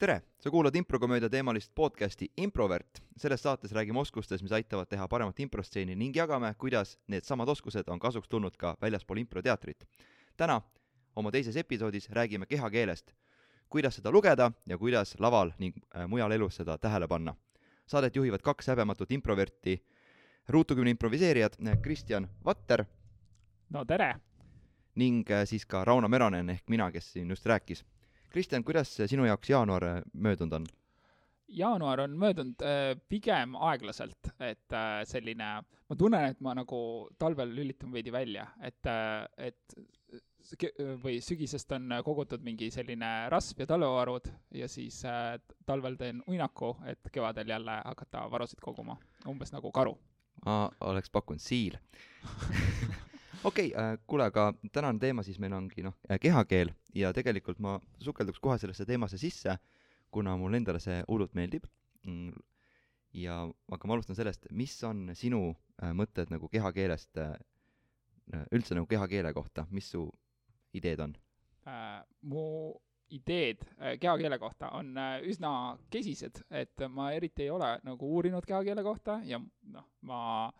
tere, sa kuulad improkomöödia teemalist podcasti Improvert. selles saates räägime oskustest, mis aitavad teha paremat improstseeni ning jagame, kuidas needsamad oskused on kasuks tulnud ka väljaspool improteatrit. täna oma teises episoodis räägime kehakeelest, kuidas seda lugeda ja kuidas laval ning äh, mujal elus seda tähele panna. Saadet juhivad kaks häbematut improverti, ruutukümne improviseerijad Kristjan Vatter no tere! ning äh, siis ka Rauno Meronen ehk mina, kes siin just rääkis. Kristjan, kuidas sinu jaoks jaanuar äh, möödunud on? jaanuar on möödunud äh, pigem aeglaselt, et äh, selline, ma tunnen, et ma nagu talvel lülitun veidi välja, et et või sügisest on kogutud mingi selline rasv ja talvevarud ja siis talvel teen uinaku, et kevadel jälle hakata varusid koguma, umbes nagu karu. ma oleks pakkunud siil okei okay, äh,, kuule, aga tänane teema siis meil ongi noh, kehakeel ja tegelikult ma sukelduks kohe sellesse teemasse sisse, kuna mulle endale see hullult meeldib. Mm, ja aga ma alustan sellest, mis on sinu äh, mõtted nagu kehakeelest äh,, üldse nagu kehakeele kohta, mis su ideed on? äh, mu ideed äh, kehakeele kohta on äh, üsna kesised, et ma eriti ei ole nagu uurinud kehakeele kohta ja noh, ma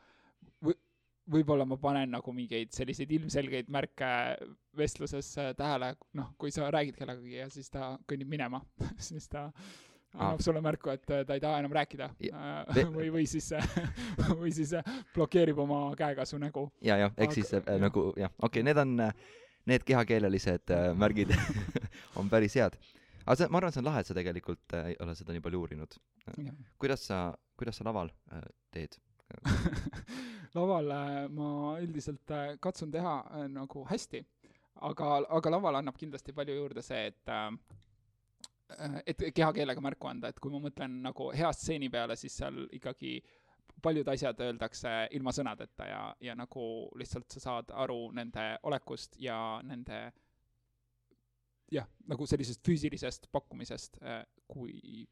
võib-olla ma panen nagu mingeid selliseid ilmselgeid märke vestluses äh, tähele, noh, kui sa räägid kellegagi ja siis ta kõnnib minema siis ta annab ah. sulle märku, et äh, ta ei taha enam rääkida ja, või, või siis või siis blokeerib oma käega su nägu. ja, jah, ehk siis äh, nagu jah, okei okay,, need on need kehakeelelised äh, märgid on päris head. aga see, ma arvan, see on lahe, et sa tegelikult äh, ei ole seda nii palju uurinud. kuidas sa, kuidas sa laval äh, teed laval äh, ma üldiselt äh, katsun teha äh, nagu hästi, aga, aga laval annab kindlasti palju juurde see, et et kehakeelega märku anda, et kui ma mõtlen nagu hea stseeni peale, siis seal ikkagi paljud asjad öeldakse ilma sõnadeta ja, ja nagu lihtsalt sa saad aru nende olekust ja nende jah, nagu sellisest füüsilisest pakkumisest, kui,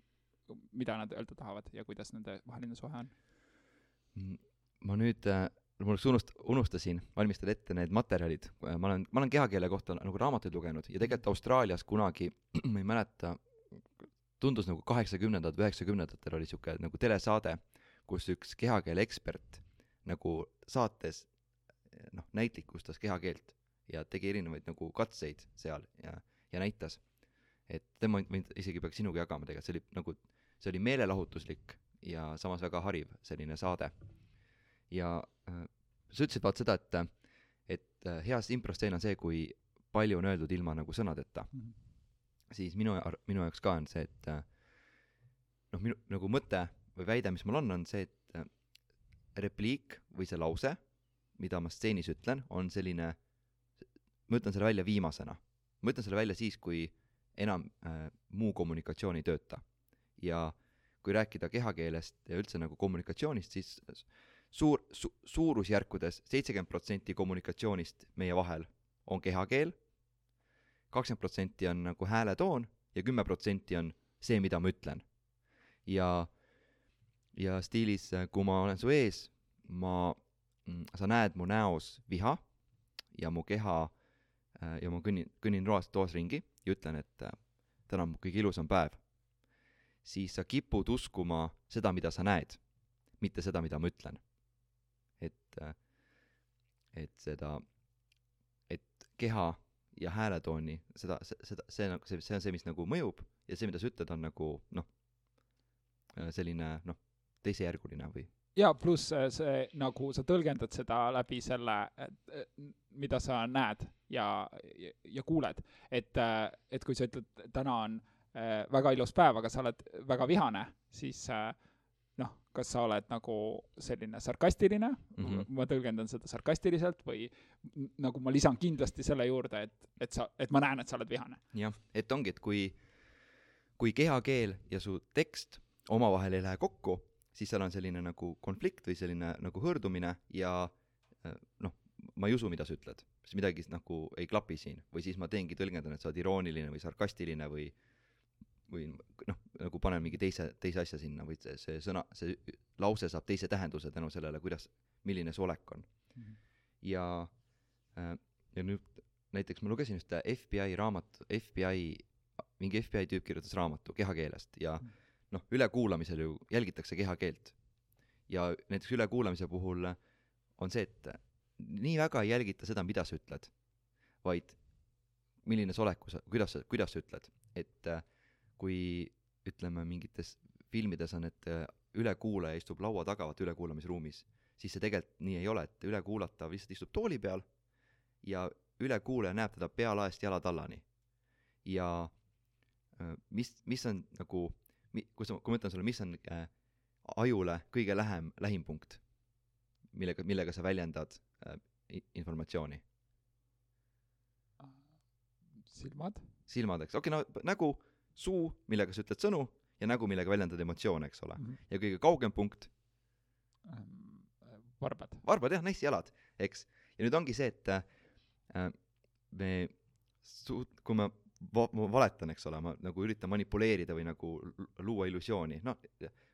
mida nad öelda tahavad ja kuidas nende vaheline suhe on. Mm, ma nüüd äh, mul oleks unust-, unustasin valmistada ette need materjalid, ma olen, ma olen kehakeele kohta nagu raamatuid lugenud ja tegelikult Austraalias kunagi, ma ei mäleta, tundus nagu kaheksakümnendad üheksakümnendatel oli niisugune nagu telesaade, kus üks kehakeele ekspert nagu saates noh, näitlikustas kehakeelt ja tegi erinevaid nagu katseid seal ja, ja näitas. et tema võin isegi peaks sinuga jagama tegelikult, see oli nagu, see oli meelelahutuslik ja samas väga hariv selline saade ja äh, sa ütlesid vaat seda, et, et äh, hea improstseen on see, kui palju on öeldud ilma nagu sõnadeta mm. -hmm. siis minu, minu jaoks ka on see, et äh, noh, minu nagu mõte või väide, mis mul on, on see, et äh, repliik või see lause, mida ma stseenis ütlen, on selline, ma ütlen selle välja viimasena. ma ütlen selle välja siis, kui enam äh, muu kommunikatsioon ei tööta. ja kui rääkida kehakeelest ja üldse nagu kommunikatsioonist, siis suur su,, suurusjärkudes seitsekümmend protsenti kommunikatsioonist meie vahel on kehakeel, kakskümmend protsenti on nagu hääletoon ja kümme protsenti on see, mida ma ütlen. ja, ja stiilis, kui ma olen su ees, ma, mm, sa näed mu näos viha ja mu keha äh, ja ma kõnnin, kõnnin roast toas ringi ja ütlen, et äh, täna on kõige ilusam päev, siis sa kipud uskuma seda, mida sa näed, mitte seda, mida ma ütlen et, et seda, et keha ja hääletooni, seda, seda, see nagu, see, see on see, mis nagu mõjub ja see, mida sa ütled, on nagu noh, selline noh, teisejärguline või jaa, pluss äh, see, nagu sa tõlgendad seda läbi selle, mida sa näed ja, ja, ja kuuled. et, äh, et kui sa ütled, täna on äh, väga ilus päev, aga sa oled väga vihane, siis äh, kas sa oled nagu selline sarkastiline mm, -hmm. ma tõlgendan seda sarkastiliselt, või nagu ma lisan kindlasti selle juurde, et, et sa, et ma näen, et sa oled vihane. jah, et ongi, et kui, kui kehakeel ja su tekst omavahel ei lähe kokku, siis seal on selline nagu konflikt või selline nagu hõõrdumine ja äh, noh, ma ei usu, mida sa ütled, siis midagi nagu ei klapi siin või siis ma teengi, tõlgendan, et sa oled irooniline või sarkastiline või või noh, nagu panen mingi teise, teise asja sinna või see, see sõna, see lause saab teise tähenduse tänu sellele, kuidas, milline see olek on mm. -hmm. ja, äh, ja nüüd näiteks ma lugesin ühte FBI raamat, FBI mingi FBI tüüp kirjutas raamatu kehakeelest ja Mm. noh, ülekuulamisel ju jälgitakse kehakeelt. ja näiteks ülekuulamise puhul on see, et nii väga ei jälgita seda, mida sa ütled, vaid milline sa oled, kui sa, kuidas sa, kuidas sa ütled, et äh, kui ütleme, mingites filmides on, et äh, ülekuulaja istub laua taga, vaata ülekuulamisruumis, siis see tegelikult nii ei ole, et ülekuulatav lihtsalt istub tooli peal ja ülekuulaja näeb teda pealaest jalatallani. ja äh, mis, mis on nagu, kui sa, kui ma ütlen sulle, mis on äh, ajule kõige lähem, lähim punkt, millega, millega sa väljendad äh, informatsiooni, silmad, silmad, eks, okei okay,, no nägu, suu, millega sa ütled sõnu ja nägu, millega väljendad emotsioone, eks ole. ja kõige kaugem punkt, Ähm, varbad, varbad jah, nice jalad, eks. ja nüüd ongi see, et äh, me suut-, kui ma va-, ma valetan, eks ole, ma nagu üritan manipuleerida või nagu lu- luua illusiooni, noh,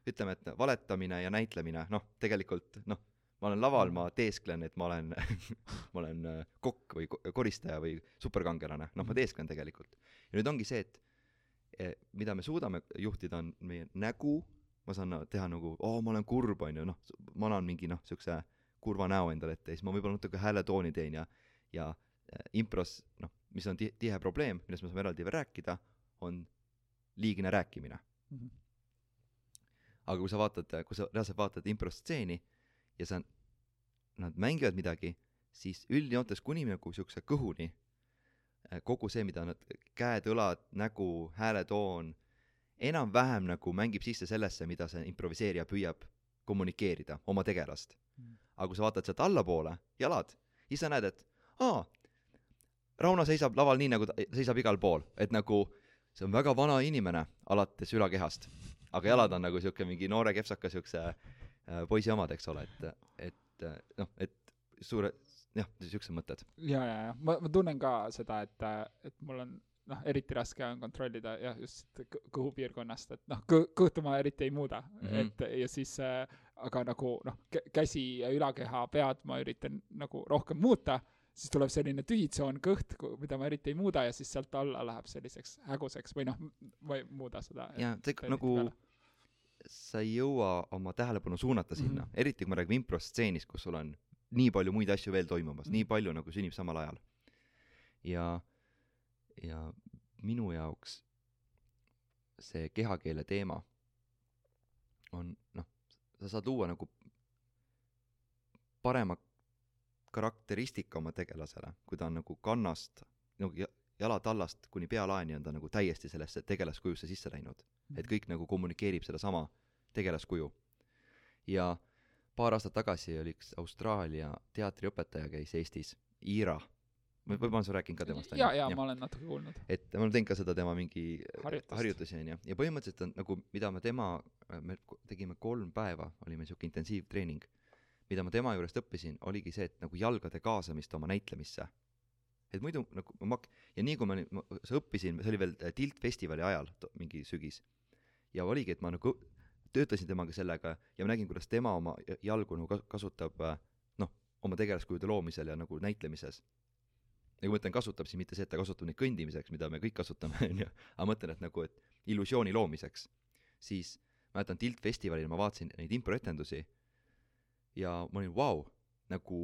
ütleme, et valetamine ja näitlemine, noh, tegelikult noh, ma olen laval, ma teesklen, et ma olen ma olen äh, kokk või ko- koristaja või superkangelane, noh, ma teesklen tegelikult. ja nüüd ongi see, et mida me suudame juhtida, on meie nägu, ma saan teha nagu, oo, ma olen kurb, on ju, noh, ma annan mingi noh, siukse kurva näo endale ette ja siis ma võib-olla natuke hääletooni teen ja, ja äh, impros, noh, mis on ti-, tihe probleem, millest me saame eraldi veel rääkida, on liigne rääkimine. aga kui sa vaatad, kui sa reaalselt vaatad improstseeni ja sa, nad mängivad midagi, siis üldjoontes kuni nagu siukse kõhuni, kogu see, mida nad, käed, õlad, nägu, hääletoon, enam-vähem nagu mängib sisse sellesse, mida see improviseerija püüab kommunikeerida, oma tegelast Mm.. aga kui sa vaatad sealt allapoole, jalad, siis sa näed, et aa, Rauno seisab laval nii, nagu ta seisab igal pool, et nagu see on väga vana inimene alates ülakehast, aga jalad on nagu siuke mingi noore kepsaka siukse äh, poisi omad, eks ole, et, et äh, noh, et suure, jah, siuksed mõtted. ja, ja, ja ma, ma tunnen ka seda, et, et mul on noh, eriti raske on kontrollida jah, just kõhupiirkonnast, et noh, kõ-, kõhtu ma eriti ei muuda mm. -hmm. et ja siis äh, aga nagu noh, käsi ja ülakeha, pead ma üritan nagu rohkem muuta, siis tuleb selline tühitsoon kõht, mida ma eriti ei muuda ja siis sealt alla läheb selliseks häguseks või noh, ma ei muuda seda. ja see nagu sa ei jõua oma tähelepanu suunata sinna mm. -hmm. eriti kui me räägime improstseenist, kus sul on nii palju muid asju veel toimumas mm, nii palju nagu sünnib samal ajal. ja, ja minu jaoks see kehakeele teema on noh, sa saad luua nagu parema karakteristika oma tegelasele, kui ta on nagu kannast nagu ja- jalatallast kuni pealaeni on ta nagu täiesti sellesse tegelaskujusse sisse läinud. et kõik nagu kommunikeerib sedasama tegelaskuju. ja paar aastat tagasi oli üks Austraalia teatriõpetaja käis Eestis, Iira, või võib-olla olen sa rääkinud ka temast, ja, ja ma olen natuke kuulnud. et ma olen teinud ka seda tema mingi Harjutust. harjutusi onju ja põhimõtteliselt on nagu mida me tema me ko- tegime kolm päeva oli meil siuke intensiivtreening. Mida ma tema juurest õppisin oligi see et nagu jalgade kaasamist oma näitlemisse. Et muidu nagu ma mak- ja nii kui ma, ma õppisin see oli veel äh, Tilt festivali ajal mingi sügis. Ja oligi et ma nagu töötasin temaga sellega ja ma nägin kuidas tema oma jalgu nagu kas- kasutab äh, noh oma tegelaskujude loomisel ja nagu näitlemises. Ja kui ma ütlen kasutab siis mitte see et ta kasutab neid kõndimiseks mida me kõik kasutame onju aga ma mõtlen et nagu et illusiooni loomiseks. Siis ma mäletan Tilt festivalil ma vaatasin neid improetendusi ja ma olin vau! Nagu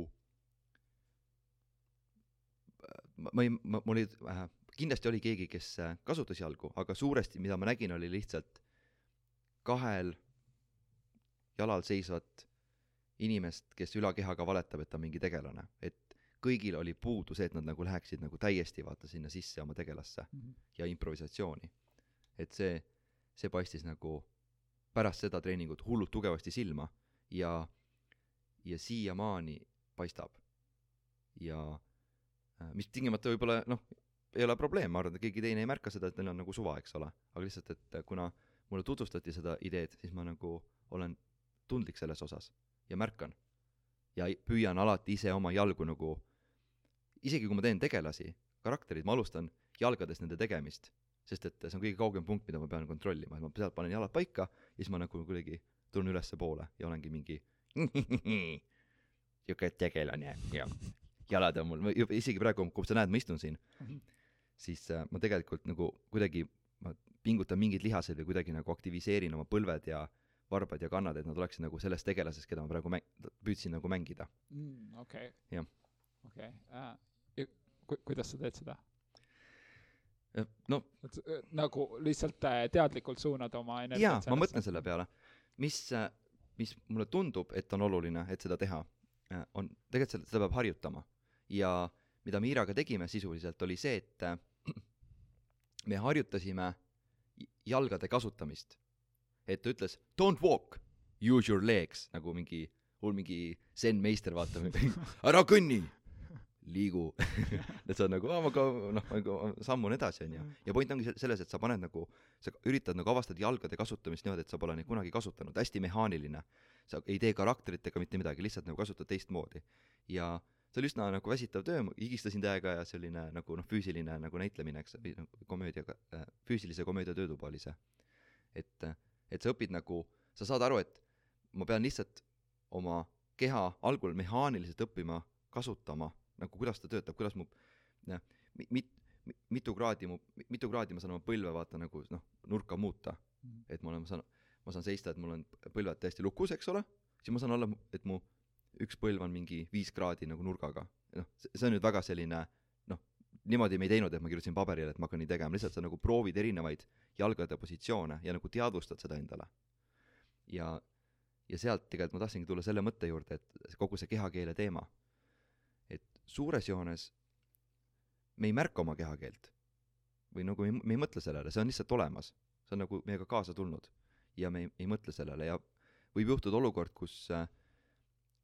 ma, ma ei ma mul oli äh, kindlasti oli keegi kes äh, kasutas jalgu aga suuresti mida ma nägin oli lihtsalt kahel jalal seisvat inimest kes ülakehaga valetab et ta on mingi tegelane. Et kõigil oli puudu see et nad nagu läheksid nagu täiesti vaata sinna sisse oma tegelasse ja improvisatsiooni. Et see see paistis nagu pärast seda treeningut hullult tugevasti silma ja ja siiamaani paistab. Ja äh, mis tingimata võib-olla noh ei ole probleem. Ma arvan et keegi teine ei märka seda et neil on nagu suva eks ole. Aga lihtsalt et äh, kuna mulle tutvustati seda ideed siis ma nagu olen tundlik selles osas ja märkan ja püüan alati ise oma jalgu nagu isegi kui ma teen tegelasi karakterid ma alustan jalgades nende tegemist sest et see on kõige kaugem punkt mida ma pean kontrollima et ma sealt panen jalad paika ja siis ma nagu kuidagi tulen ülespoole ja olengi mingi siuke tegelane ja jalad on mul isegi praegu kui sa näed ma istun siin Mhm. siis äh, ma tegelikult nagu kuidagi ma pingutan mingid lihased või kuidagi nagu aktiviseerin oma põlved ja varbad ja kannad, et nad oleksid nagu selles tegelases, keda ma praegu mäng-, püüdsin nagu mängida mm,. okei. Jah. okei äh,, ja ku-, kuidas sa teed seda? Ja no et äh, nagu lihtsalt äh, teadlikult suunad oma jaa energiat, ma mõtlen selle peale, mis, mis mulle tundub, et on oluline, et seda teha, on, tegelikult seda, seda peab harjutama. ja mida me Iiraga tegime sisuliselt, oli see, et äh, me harjutasime j- jalgade kasutamist. et ta ütles don't walk, use your legs, nagu mingi, hull mingi zen-meister, vaata, ära kõnni, liigu. et sa oled nagu, aa ma ka noh, ma ka sammun edasi, onju. ja point ongi se- selles, et sa paned nagu, sa üritad nagu avastada jalgade kasutamist niimoodi, et sa pole neid kunagi kasutanud, hästi mehaaniline. sa ei tee karakterit ega mitte midagi, lihtsalt nagu kasutad teistmoodi. ja see oli üsna nagu väsitav töö, ma higistasin täiega ja selline nagu noh, füüsiline nagu näitlemine, eks, või noh, komöödiaga äh,, füüsilise komöödia töötuba oli see. et, et sa õpid nagu, sa saad aru, et ma pean lihtsalt oma keha algul mehaaniliselt õppima kasutama, nagu kuidas ta töötab, kuidas mu noh, mit-, mitu kraadi mu, mitu kraadi ma saan oma põlve vaata nagu noh, nurka muuta. Mhm. et ma olen, ma saan, ma saan seista, et mul on põlved täiesti lukus, eks ole, siis ma saan olla, et mu üks põlv on mingi viis kraadi nagu nurgaga. noh, see on nüüd väga selline noh, niimoodi me ei teinud, et ma kirjutasin paberile, et ma hakkan nii tegema, lihtsalt sa nagu proovid erinevaid jalgade positsioone ja nagu teadvustad seda endale. ja, ja sealt tegelikult ma tahtsingi tulla selle mõtte juurde, et kogu see kehakeele teema, et suures joones me ei märka oma kehakeelt. Või nagu me ei, me ei mõtle sellele, see on lihtsalt olemas, see on nagu meiega kaasa tulnud. Ja me ei, ei mõtle sellele. Ja võib juhtuda olukord, kus äh,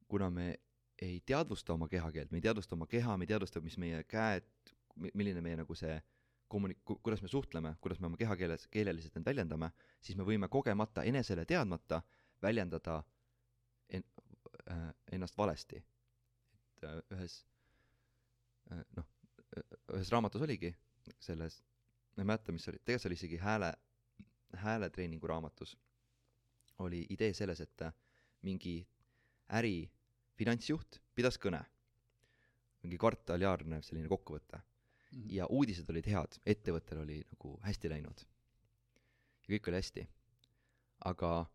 kuna me ei teadvusta oma kehakeelt, me ei teadvusta oma keha, me ei teadvusta, mis meie käed, milline meie nagu see kommunik-, kuidas me suhtleme, kuidas me oma kehakeeles, keeleliselt end väljendame, siis me võime kogemata, enesele teadmata väljendada en-, äh, ennast valesti. et äh, ühes äh, noh, ühes raamatus oligi selles, ma ei mäleta, mis oli, tegelikult see oli isegi hääle, hääletreeningu raamatus, oli idee selles, et mingi äri finantsjuht pidas kõne, mingi kvartaliaarne selline kokkuvõte Mhm. ja uudised olid head, ettevõttel oli nagu hästi läinud. ja kõik oli hästi. aga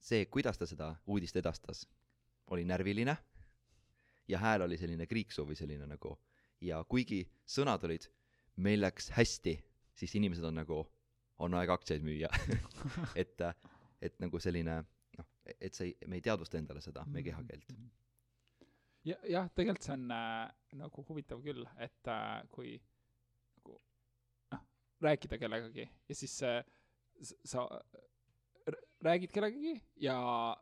see, kuidas ta seda uudist edastas, oli närviline ja hääl oli selline kriiksuv või selline nagu ja kuigi sõnad olid meil läks hästi, siis inimesed on nagu, on aeg aktsiaid müüa et, et nagu selline et sa ei, me ei teadvusta endale seda, meie kehakeelt. ja jah, tegelikult see on äh, nagu huvitav küll, et äh, kui nagu noh, rääkida kellegagi ja siis äh, sa räägid kellegagi ja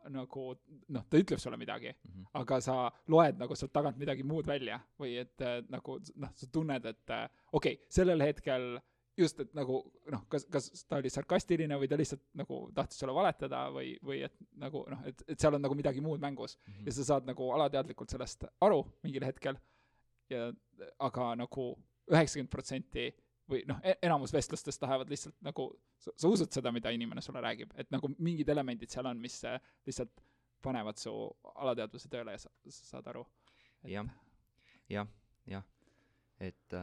nagu noh, ta ütleb sulle midagi, Mhm. aga sa loed nagu sealt tagant midagi muud välja või et nagu noh, sa tunned, et okei okay,, sellel hetkel just, et nagu noh, kas, kas ta oli sarkastiline või ta lihtsalt nagu tahtis sulle valetada või, või et nagu noh, et, et seal on nagu midagi muud mängus. Ja sa saad nagu alateadlikult sellest aru mingil hetkel. Ja aga nagu üheksakümmend protsenti või noh, enamus vestlustest lähevad lihtsalt nagu, sa usud seda, mida inimene sulle räägib, et nagu mingid elemendid seal on, mis äh, lihtsalt panevad su alateadvuse tööle ja sa, sa saad aru. jah, jah, jah, et,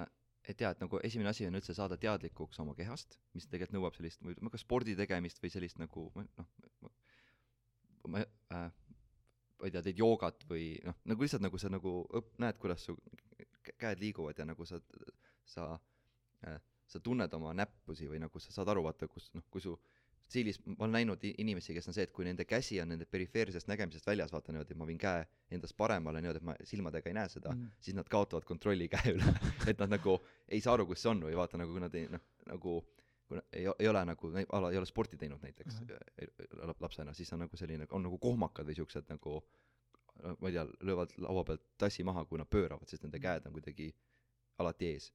et jaa, et nagu esimene asi on üldse saada teadlikuks oma kehast, mis tegelikult nõuab sellist või ütleme, kas spordi tegemist või sellist nagu ma- noh, ma äh, ma ei tea, teed joogat või noh, nagu lihtsalt nagu sa nagu õp-, näed, kuidas su kä- käed liiguvad ja nagu sa, sa äh, sa tunned oma näppusi või nagu sa saad aru, vaata, kus noh, kui su stiilis, ma olen näinud inimesi, kes on see, et kui nende käsi on nende perifeersest nägemisest väljas, vaata niimoodi, et ma viin käe endast paremale niimoodi, et ma silmadega ei näe seda mm., siis nad kaotavad kontrolli käe üle et nad nagu ei saa aru, kus see on või vaata nagu kui nad ei noh, nagu kui ei, ei ole nagu, ei ole sporti teinud näiteks uh-huh. lapsena, siis on nagu selline, on nagu kohmakad või siuksed nagu ma ei tea, löövad laua pealt tassi maha, kui nad pööravad, sest nende käed on kuidagi alati ees.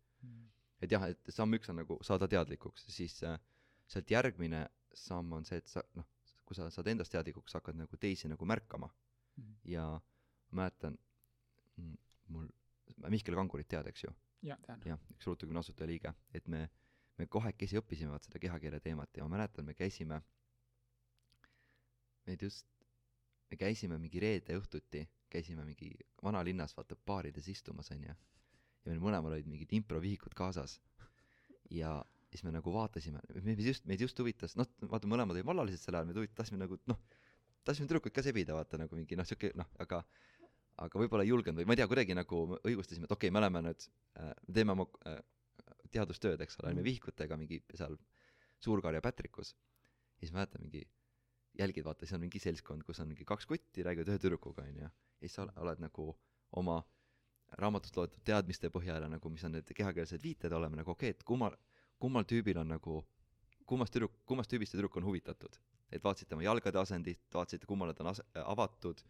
et jah, et samm üks on nagu saada teadlikuks, siis äh, sealt järgmine samm on see, et sa noh, kui sa saad endast teadlikuks, hakkad nagu teisi nagu märkama. Mhm. ja ma mäletan mm, mul Mihkel Kangurit tead, eks ju, jah, üks ruutugümna asutajaliige, et me, me kahekesi õppisime vaat seda kehakeele teemat ja ma mäletan, me käisime, meid just, me käisime mingi reede õhtuti, käisime mingi vanalinnas vaata baarides istumas onju. Ja meil mõlemal olid mingid improvihikud kaasas. Ja siis me nagu vaatasime, meid just, meid just huvitas, noh, vaata mõlemad olid vallalised sel ajal, meid huvitas, tahtsime nagu noh, tahtsime tüdrukuid ka sebida, vaata nagu mingi noh, siuke noh, aga aga võib-olla ei julgenud või ma ei tea, kuidagi nagu õigustasime, et okei okay,, me oleme nüüd äh,, teeme oma äh, teadustööd, eks ole, olime Mhm. vihikutega mingi seal Suur-Karja Pätrikus. siis ma mäletan mingi, jälgid, vaata, siis on mingi seltskond, kus on mingi kaks kutti, räägivad ühe tüdrukuga, onju. ja siis sa ole- oled nagu oma raamatust loetud teadmiste põhjal ja nagu, mis on need kehakeelsed viited, oleme nagu okei okay,, et kummal, kummal tüübil on nagu, kummast tüdruk, kummast tüübist see tüdruk on huvitatud. et vaatasid tema jalgade asendit, vaatasid, kummale ta on as-, avatud,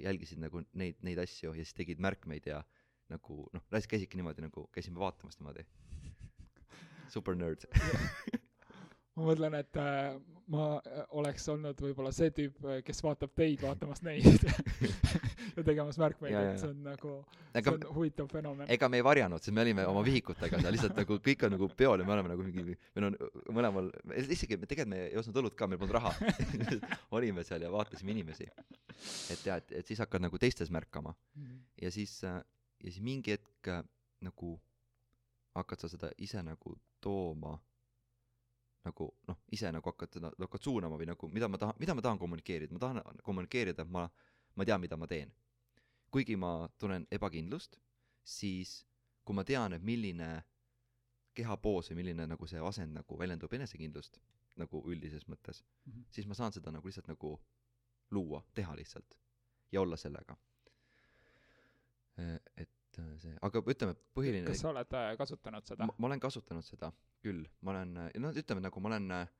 jälgisid nagu neid, neid asju ja siis tegid märkmeid ja nagu noh, käisidki niimoodi nagu, käisime vaatamas niimoodi. super nerd ma mõtlen, et äh, ma äh, oleks olnud võib-olla see tüüp, kes vaatab teid vaatamas neid ja tegemas märkmeid, et see on nagu, see on huvitav fenomen. ega me ei varjanud, sest me olime oma vihikutega seal lihtsalt nagu kõik on nagu peol ja me oleme nagu mingi, meil on mõlemal, isegi tegelikult me ei ostnud õlut ka, meil polnud raha. olime seal ja vaatasime inimesi. et ja, et, et siis hakkad nagu teistes märkama ja siis, ja siis mingi hetk äh, nagu hakkad sa seda ise nagu tooma nagu noh, ise nagu hakkad seda, hakkad suunama või nagu mida ma tahan, mida ma tahan kommunikeerida, ma tahan kommunikeerida, et ma, ma tean, mida ma teen. kuigi ma tunnen ebakindlust, siis kui ma tean, et milline kehapoos või milline nagu see asend nagu väljendub enesekindlust nagu üldises mõttes mm. -hmm. siis ma saan seda nagu lihtsalt nagu luua, teha lihtsalt ja olla sellega. et äh, see, aga ütleme, põhiline kas sa oled äh, kasutanud seda ma? ma olen kasutanud seda küll, ma olen, no ütleme nagu ma olen äh,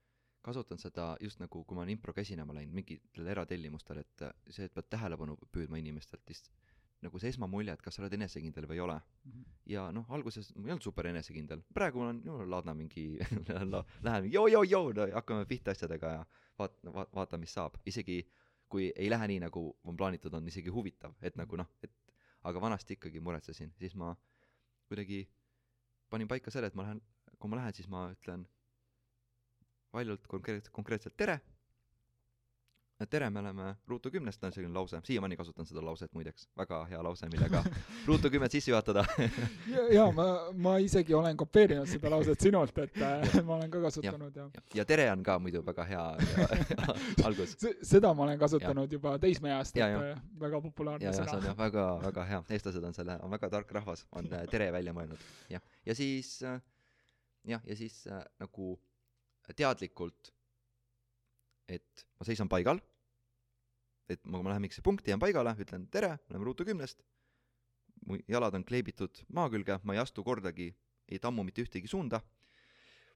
kasutanud seda just nagu, kui ma olen impro käsinema läinud mingitel eratellimustel, et see, et pead tähelepanu püüdma inimestelt, siis nagu see esmamulje, et kas sa oled enesekindel või ei ole. ja noh, alguses ma ei olnud super enesekindel, praegu ma olen no, laadna mingi lähen joo-joo-joo, hakkame pihta asjadega ja vaat- va,, vaata, mis saab, isegi kui ei lähe nii, nagu on plaanitud, on isegi huvitav, et nagu noh, et aga vanasti ikkagi muretsesin, siis ma kuidagi panin paika selle, et ma lähen, kui ma lähen, siis ma ütlen valjult konkreetselt, konkreetselt tere. tere, me oleme Ruutu kümnest, on selline lause, siiamaani kasutan seda lauset muideks, väga hea lause, millega Ruutu kümmet sisse juhatada. ja, ja ma, ma isegi olen kopeerinud seda lauset sinult, et äh, ma olen ka kasutanud ja, ja. ja tere on ka muidu väga hea, algus. seda ma olen kasutanud ja. juba teismeeast, et äh, väga populaarne ja, ja see sõna on. jah väga, väga hea, eestlased on selle, on väga tark rahvas, on äh, tere välja mõelnud, jah, ja siis jah, ja siis äh, nagu teadlikult, et ma seisan paigal, et ma, ma lähen mingisse punkti, jään paigale, ütlen tere, me oleme Ruutu kümnest, mu jalad on kleebitud maa külge, ma ei astu kordagi, ei tammu mitte ühtegi suunda,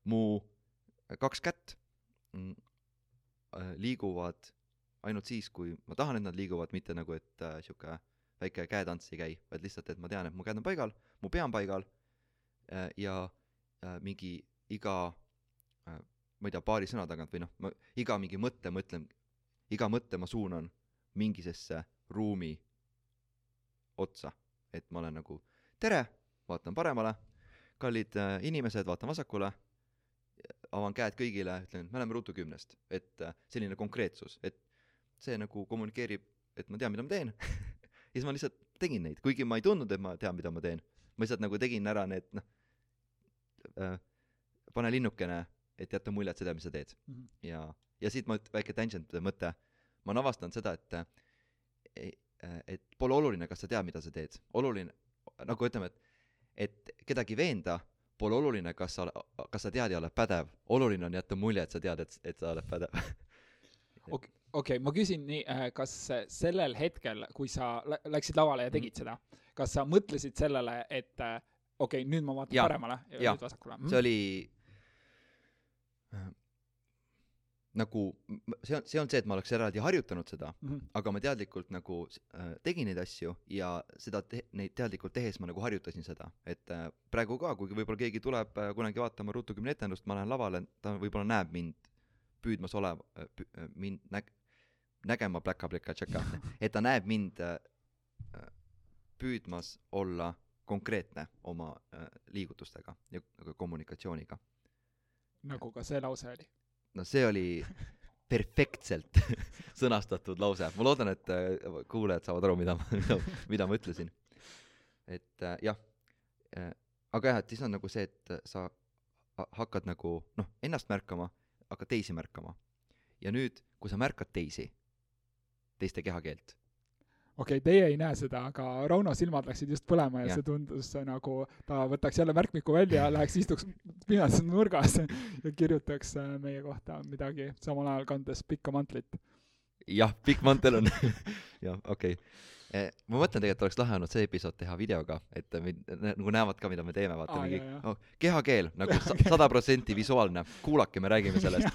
mu kaks kätt mm, äh, liiguvad ainult siis, kui ma tahan, et nad liiguvad, mitte nagu, et äh, sihuke väike käetants ei käi, vaid lihtsalt, et ma tean, et mu käed on paigal, mu pea on paigal äh, ja äh, mingi iga äh, ma ei tea, paari sõna tagant või noh, ma iga mingi mõtte mõtlen, iga mõtte ma suunan mingisesse ruumi otsa, et ma olen nagu tere, vaatan paremale, kallid äh, inimesed, vaatan vasakule, avan käed kõigile, ütlen, me oleme Ruutu kümnest, et äh, selline konkreetsus, et see nagu kommunikeerib, et ma tean, mida ma teen. Ja siis ma lihtsalt tegin neid, kuigi ma ei tundnud, et ma tean, mida ma teen. ma lihtsalt nagu tegin ära need noh äh,, pane linnukene, et jätta mulje, et sa tead, mis sa teed. Mhm. ja, ja siit ma väike tangent mõte, ma olen avastanud seda, et äh, et pole oluline, kas sa tead, mida sa teed, oluline, nagu ütleme, et et kedagi veenda, pole oluline, kas sa, kas sa tead ja oled pädev, oluline on jätta mulje, et sa tead, et, et sa oled pädev. okei okay,, ma küsin nii, kas äh, sellel hetkel, kui sa lä- läksid lavale ja tegid seda, kas sa mõtlesid sellele, et äh, okei okay,, nüüd ma vaatan Jaa. paremale ja, Jaa. nüüd vasakule? see oli äh, nagu, see on, see on see, et ma oleks eraldi harjutanud seda, Mhm. aga ma teadlikult nagu äh, tegin neid asju ja seda te-, neid teadlikult tehes ma nagu harjutasin seda, et äh, praegu ka, kuigi võib-olla keegi tuleb äh, kunagi vaatama Ruutu kümne etendust, ma lähen lavale, ta võib-olla näeb mind püüdmas olev-, mind näg-, nägema pläka-pleka-tšeka, et ta näeb mind äh, äh, püüdmas olla konkreetne oma äh, liigutustega ja ka kommunikatsiooniga. Nagu ka see lause oli. no see oli perfektselt sõnastatud lause, ma loodan, et äh, kuulajad saavad aru, mida ma, mida, ma ütlesin. et äh, jah äh,, aga jah, et siis on nagu see, et sa ha- hakkad nagu noh, ennast märkama, hakkad teisi märkama. ja nüüd, kui sa märkad teisi, teiste kehakeelt, okei okay,, teie ei näe seda, aga Rauno silmad läksid just põlema ja, ja see tundus nagu ta võtaks jälle märkmiku välja, läheks istuks pimedas nurgas ja kirjutaks äh, meie kohta midagi, samal ajal kandes pikka mantlit. jah, pikk mantel on jah, okei okay.. ma mõtlen tegelikult oleks lahe olnud see episood teha videoga, et mind nagu näevad ka, mida me teeme, vaata Aa, mingi oh, kehakeel nagu sa- sada protsenti visuaalne, kuulake, me räägime sellest.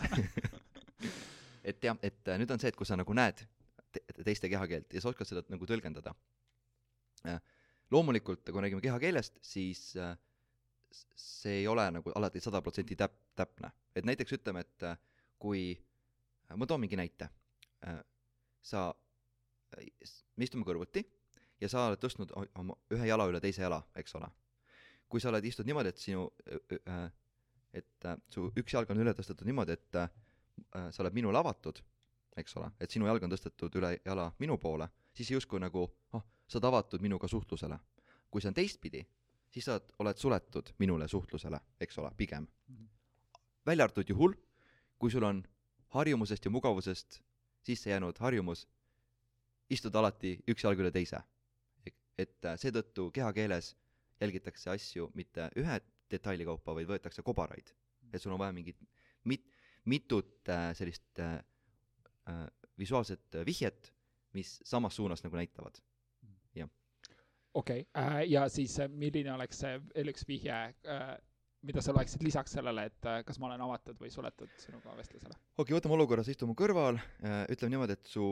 et jah, et äh, nüüd on see, et kui sa nagu näed teiste kehakeelt ja sa oskad seda nagu tõlgendada. loomulikult, kui me räägime kehakeelest, siis äh, see ei ole nagu alati sada protsenti täp-, täpne. et näiteks ütleme, et äh, kui, ma toon mingi näite. sa, me istume kõrvuti ja sa oled tõstnud oma ühe jala üle teise jala, eks ole. kui sa oled, istud niimoodi, et sinu, et äh, su üks jalg on üle tõstetud niimoodi, et äh, sa oled minule avatud, eks ole, et sinu jalg on tõstetud üle jala minu poole, siis justkui nagu, oh, sa oled avatud minuga suhtlusele. kui see on teistpidi, siis sa oled, suletud minule suhtlusele, eks ole, pigem. välja arvatud juhul, kui sul on harjumusest ja mugavusest sisse jäänud harjumus istuda alati üks jalg üle teise. et seetõttu kehakeeles jälgitakse asju mitte ühe detaili kaupa, vaid võetakse kobaraid. et sul on vaja mingit mit-, mitut äh, sellist äh, äh, visuaalset äh, vihjet, mis samas suunas nagu näitavad. okei okay., ja siis äh, milline oleks see veel üks vihje, mida sa loeksid lisaks sellele, et äh, kas ma olen avatud või suletud sinuga vestlusele? okei okay,, võtame olukorra, sa istud mu kõrval äh,, ütleme niimoodi, et su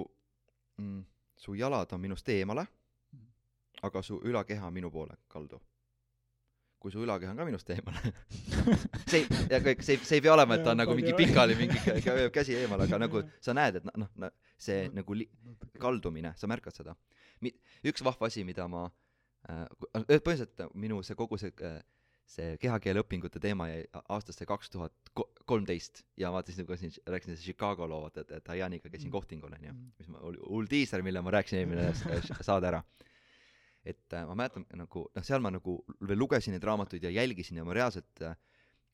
mm,, su jalad on minust eemale, aga su ülakeha on minu poole kaldu. Kui su ülakeha on ka minust eemale see ei, ja kõik, see see ei pea olema, et ta on nagu mingi pikali mingi kä- kä- käsi eemal, aga nagu sa näed, et noh no,, see nagu li-, kaldumine, sa märkad seda. Mi-, üks vahva asi, mida ma äh,, põhimõtteliselt minu see kogu see äh, see kehakeele õpingute teema jäi aastasse kaks tuhat kolmteist ja vaatasin, nagu siin rääkisin see Chicago loo, vaata, et, Diane'iga käisin Mm. kohtingul onju Mm., mis ma, hull diiser, mille ma rääkisin eelmine saade ära. Et äh, ma mäletan nagu noh, seal ma nagu veel lugesin neid raamatuid ja jälgisin ja ma reaalselt äh,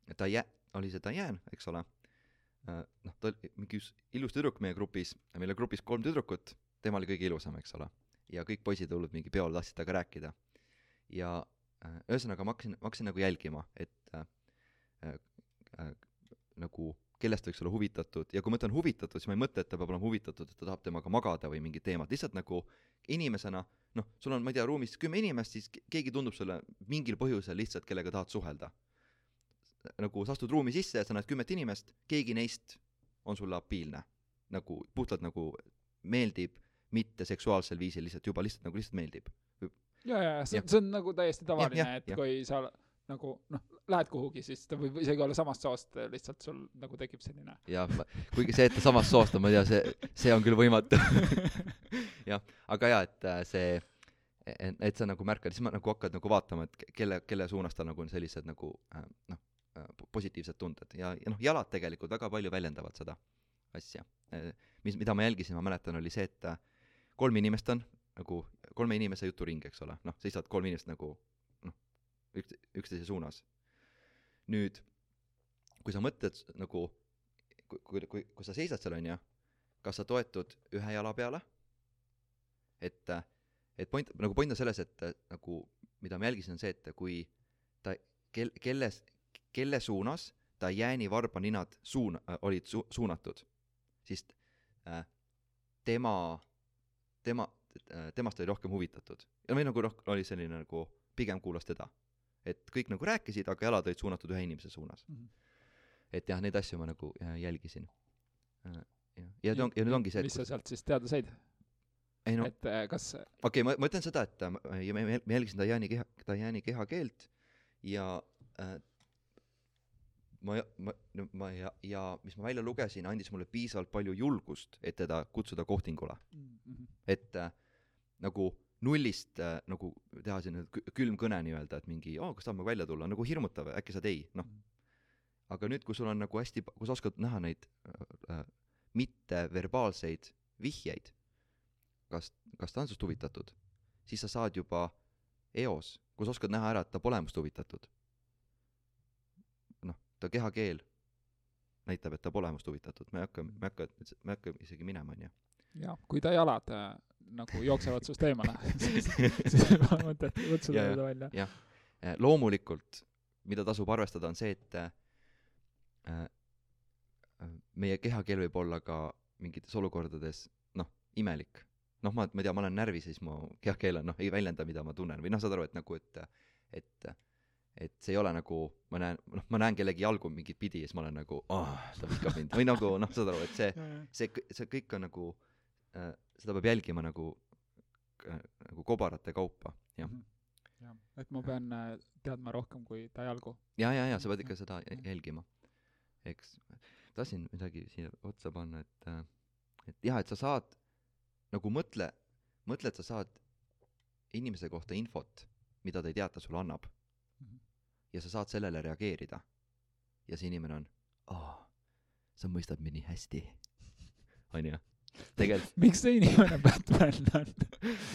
Dia-, oli see Diane, eks ole äh,, noh, ta oli mingi ilus tüdruk meie grupis, meil oli grupis kolm tüdrukut, tema oli kõige ilusam, eks ole. ja kõik poisid hullud mingi peol tahtsid temaga rääkida. ja ühesõnaga ma hakkasin, ma hakkasin nagu jälgima, et äh, äh, nagu kellest võiks olla huvitatud ja kui ma ütlen huvitatud, siis ma ei mõtle, et ta peab olema huvitatud, et ta tahab temaga magada või mingit teemat, lihtsalt nagu inimesena, noh, sul on, ma ei tea, ruumis kümme inimest, siis ke- keegi tundub sulle mingil põhjusel lihtsalt, kellega tahad suhelda. nagu sa astud ruumi sisse ja sa näed kümmet inimest, keegi neist on sulle apiilne. nagu puhtalt nagu meeldib, mitte seksuaalsel viisil, lihtsalt juba lihtsalt nagu lihtsalt meeldib. ja, ja see Jah., see on nagu täiesti tavaline et jah. kui sa nagu noh, lähed kuhugi, siis ta võib isegi olla samast soost, lihtsalt sul nagu tekib selline ja ma- kuigi see, et ta samast soost on, ma ei tea, see, see on küll võimatu. jah, aga jaa, et äh, see, et sa nagu märkad, siis ma nagu hakkad nagu vaatama, et ke- kelle, kelle suunas tal nagu on sellised nagu äh, noh, positiivsed tunded ja, ja noh, jalad tegelikult väga palju väljendavad seda asja. mis, mida ma jälgisin, ma mäletan, oli see, et äh, kolm inimest on nagu kolme inimese juturing, eks ole, noh, seisavad kolm inimest nagu üks, üksteise suunas. nüüd, kui sa mõtled nagu kui, kui, kui, kui sa seisad seal, onju, kas sa toetud ühe jala peale, et, et point, nagu point on selles, et nagu mida ma jälgisin, on see, et kui ta, kel-, kelles, kelle suunas Diane'i varbaninad suun- äh,, olid su-, suunatud, siis äh, tema, tema äh,, temast oli rohkem huvitatud. või nagu rohkem oli selline nagu, pigem kuulas teda. Et kõik nagu rääkisid, aga jalad olid suunatud ühe inimese suunas. et jah, neid asju ma nagu äh, jälgisin. jah, ja on, ja nüüd ongi see, mis sa sealt siis teada said, ei no et äh, kas okei okay,, ma, ma ütlen seda, et äh, ma- ja me, me jälgisin Diane'i keha, Diane'i kehakeelt ja äh, ma, ma, ma ja, ja mis ma välja lugesin, andis mulle piisavalt palju julgust, et teda kutsuda kohtingule. et äh, nagu nullist äh, nagu teha selline kü- külm kõne nii-öelda, et mingi, oo, kas nagu välja tulla, nagu hirmutav, äkki saad ei, noh. aga nüüd, kui sul on nagu hästi, kui sa oskad näha neid äh, äh, mitteverbaalseid vihjeid, kas, kas ta on sinust huvitatud, siis sa saad juba eos, kui sa oskad näha ära, et ta pole minust huvitatud. noh, ta kehakeel näitab, et ta pole must huvitatud, ma ei hakka, ma ei hakka, ma ei hakka isegi minema, onju. jah, kui ta jalad äh, nagu jooksevad sinust eemale siis, siis ei ole mõtet kutsuda teda välja. Eh, loomulikult, mida tasub arvestada, on see, et äh, äh, meie kehakeel võib olla ka mingites olukordades noh, imelik. noh, ma, ma ei tea, ma olen närvis ja siis mu kehakeel on noh, ei väljenda, mida ma tunnen. Või noh, saad aru, et nagu, et et et see ei ole nagu, ma näen, noh, ma näen kellegi jalgu mingit pidi ja siis ma olen nagu, ta viskab mind. Või nagu noh, saad aru, et see, see, see kõik on nagu äh,, seda peab jälgima nagu äh, nagu kobarate kaupa, jah. jah, et ma pean äh, teadma rohkem kui ta jalgu. ja, ja, ja sa pead ikka seda jä- jälgima. eks, tahtsin midagi siia otsa panna, et, et jah, et sa saad nagu mõtle, mõtle, et sa saad inimese kohta infot, mida ta ei teata sulle annab Mhm. ja sa saad sellele reageerida. ja see inimene on, aa, sa mõistad mind nii hästi. onju, tegelikult, miks see inimene Batman on?